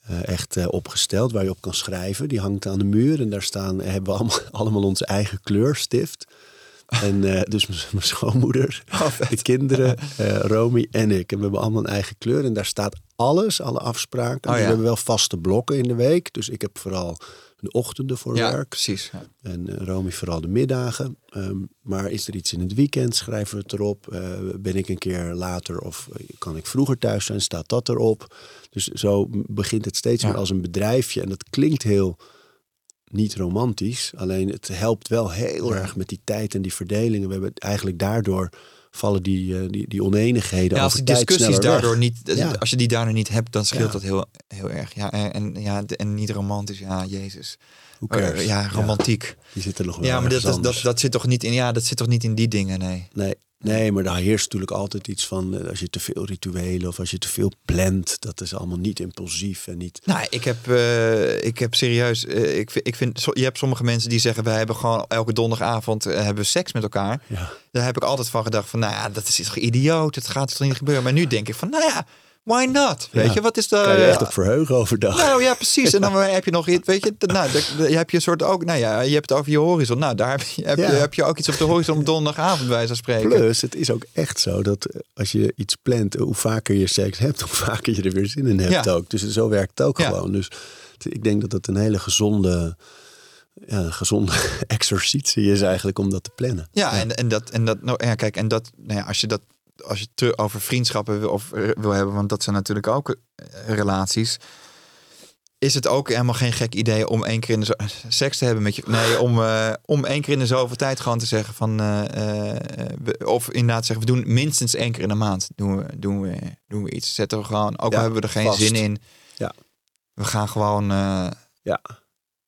eh, echt eh, opgesteld waar je op kan schrijven. Die hangt aan de muur en daar staan, hebben we allemaal, allemaal onze eigen kleurstift. En dus mijn schoonmoeder, de kinderen, eh Romy en ik. En we hebben allemaal een eigen kleur. En daar staat alles, alle afspraken. Dus Oh, ja. We hebben wel vaste blokken in de week. Dus ik heb vooral de ochtenden voor Ja, werk. precies. Ja. En Romy vooral de middagen. Ehm, maar is er iets in het weekend, schrijven we het erop. Eh, ben ik een keer later of eh, kan ik vroeger thuis zijn, staat dat erop. Dus zo begint het steeds Ja. meer als een bedrijfje. En dat klinkt heel niet romantisch. Alleen het helpt wel heel erg met die tijd en die verdelingen. We hebben eigenlijk daardoor vallen die, eh, die, die oneenigheden Ja, als die discussies weg. daardoor niet, Ja. als je die daardoor niet hebt, dan scheelt Ja. dat heel, heel erg. Ja, en, ja, en niet romantisch, ja, Jezus. Hoe Eh, cares? ja, romantiek. Die zit er nog wel Ja, maar dat, dat, dat, zit toch niet in, ja, dat zit toch niet in die dingen, nee. Nee, nee, maar daar heerst natuurlijk altijd iets van eh, als je te veel rituelen of als je te veel plant, dat is allemaal niet impulsief en niet. Nou, ik heb, eh, ik heb serieus, eh, ik, vind- ik vind, so- je hebt sommige mensen die zeggen, wij hebben gewoon elke donderdagavond eh, hebben we seks met elkaar. Ja, Daar heb ik altijd van gedacht van, nou ja, dat is toch idioot, het gaat toch niet gebeuren. Maar nu denk ik van, nou ja, why not? Weet Ja. je, wat is de... kan je echt op verheugen overdag. Nou ja, precies. En dan heb je nog iets, weet je, nou, je hebt je soort ook, nou ja, je hebt het over je horizon. Nou, daar heb je, heb Ja. je, heb je ook iets op de horizon op donderdagavond, bij van spreken. Plus, het is ook echt zo dat eh, als je iets plant, eh, hoe vaker je seks hebt, hoe vaker je er weer zin in hebt Ja. ook. Dus zo werkt het ook Ja. gewoon. Dus ik denk dat het een hele gezonde, ja, een gezonde exercitie is eigenlijk om dat te plannen. Ja, En, en dat, en dat, nou ja, kijk, en dat, nou ja, als je dat, als je het over vriendschappen wil, of, eh, wil hebben, want dat zijn natuurlijk ook eh, relaties. Is het ook helemaal geen gek idee om één keer in de zo seks te hebben met je. Nee, om, eh, om één keer in de zoveel tijd gewoon te zeggen van. we- of inderdaad zeggen, we doen minstens één keer in de maand. Doen we, doen we, doen we iets. Zetten we gewoon. Ook Ja, al hebben we er geen vast. zin in. Ja. We gaan gewoon. Ja.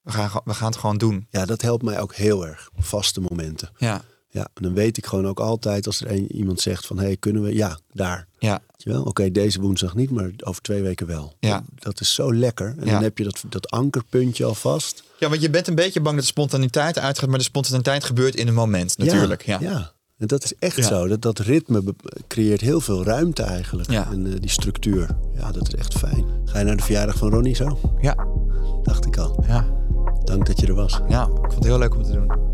we, gaan, we gaan het gewoon doen. Ja, dat helpt mij ook heel erg. Vaste momenten. Ja. Ja, en dan weet ik gewoon ook altijd als er een, iemand zegt van... hé, hey, kunnen we? Ja, daar. Ja. Oké, deze woensdag niet, maar over twee weken wel. Ja. Dat is zo lekker. En Ja. dan heb je dat, dat ankerpuntje al vast. Ja, want je bent een beetje bang dat de spontaniteit uitgaat, maar de spontaniteit gebeurt in een moment natuurlijk. Ja, ja. En dat is echt Ja. zo. Dat, dat ritme creëert heel veel ruimte eigenlijk. Ja. En eh, die structuur. Ja, dat is echt fijn. Ga je naar de verjaardag van Ronnie zo? ja, Dacht ik al. ja. Dank dat je er was. ja. Ik vond het heel leuk om te doen.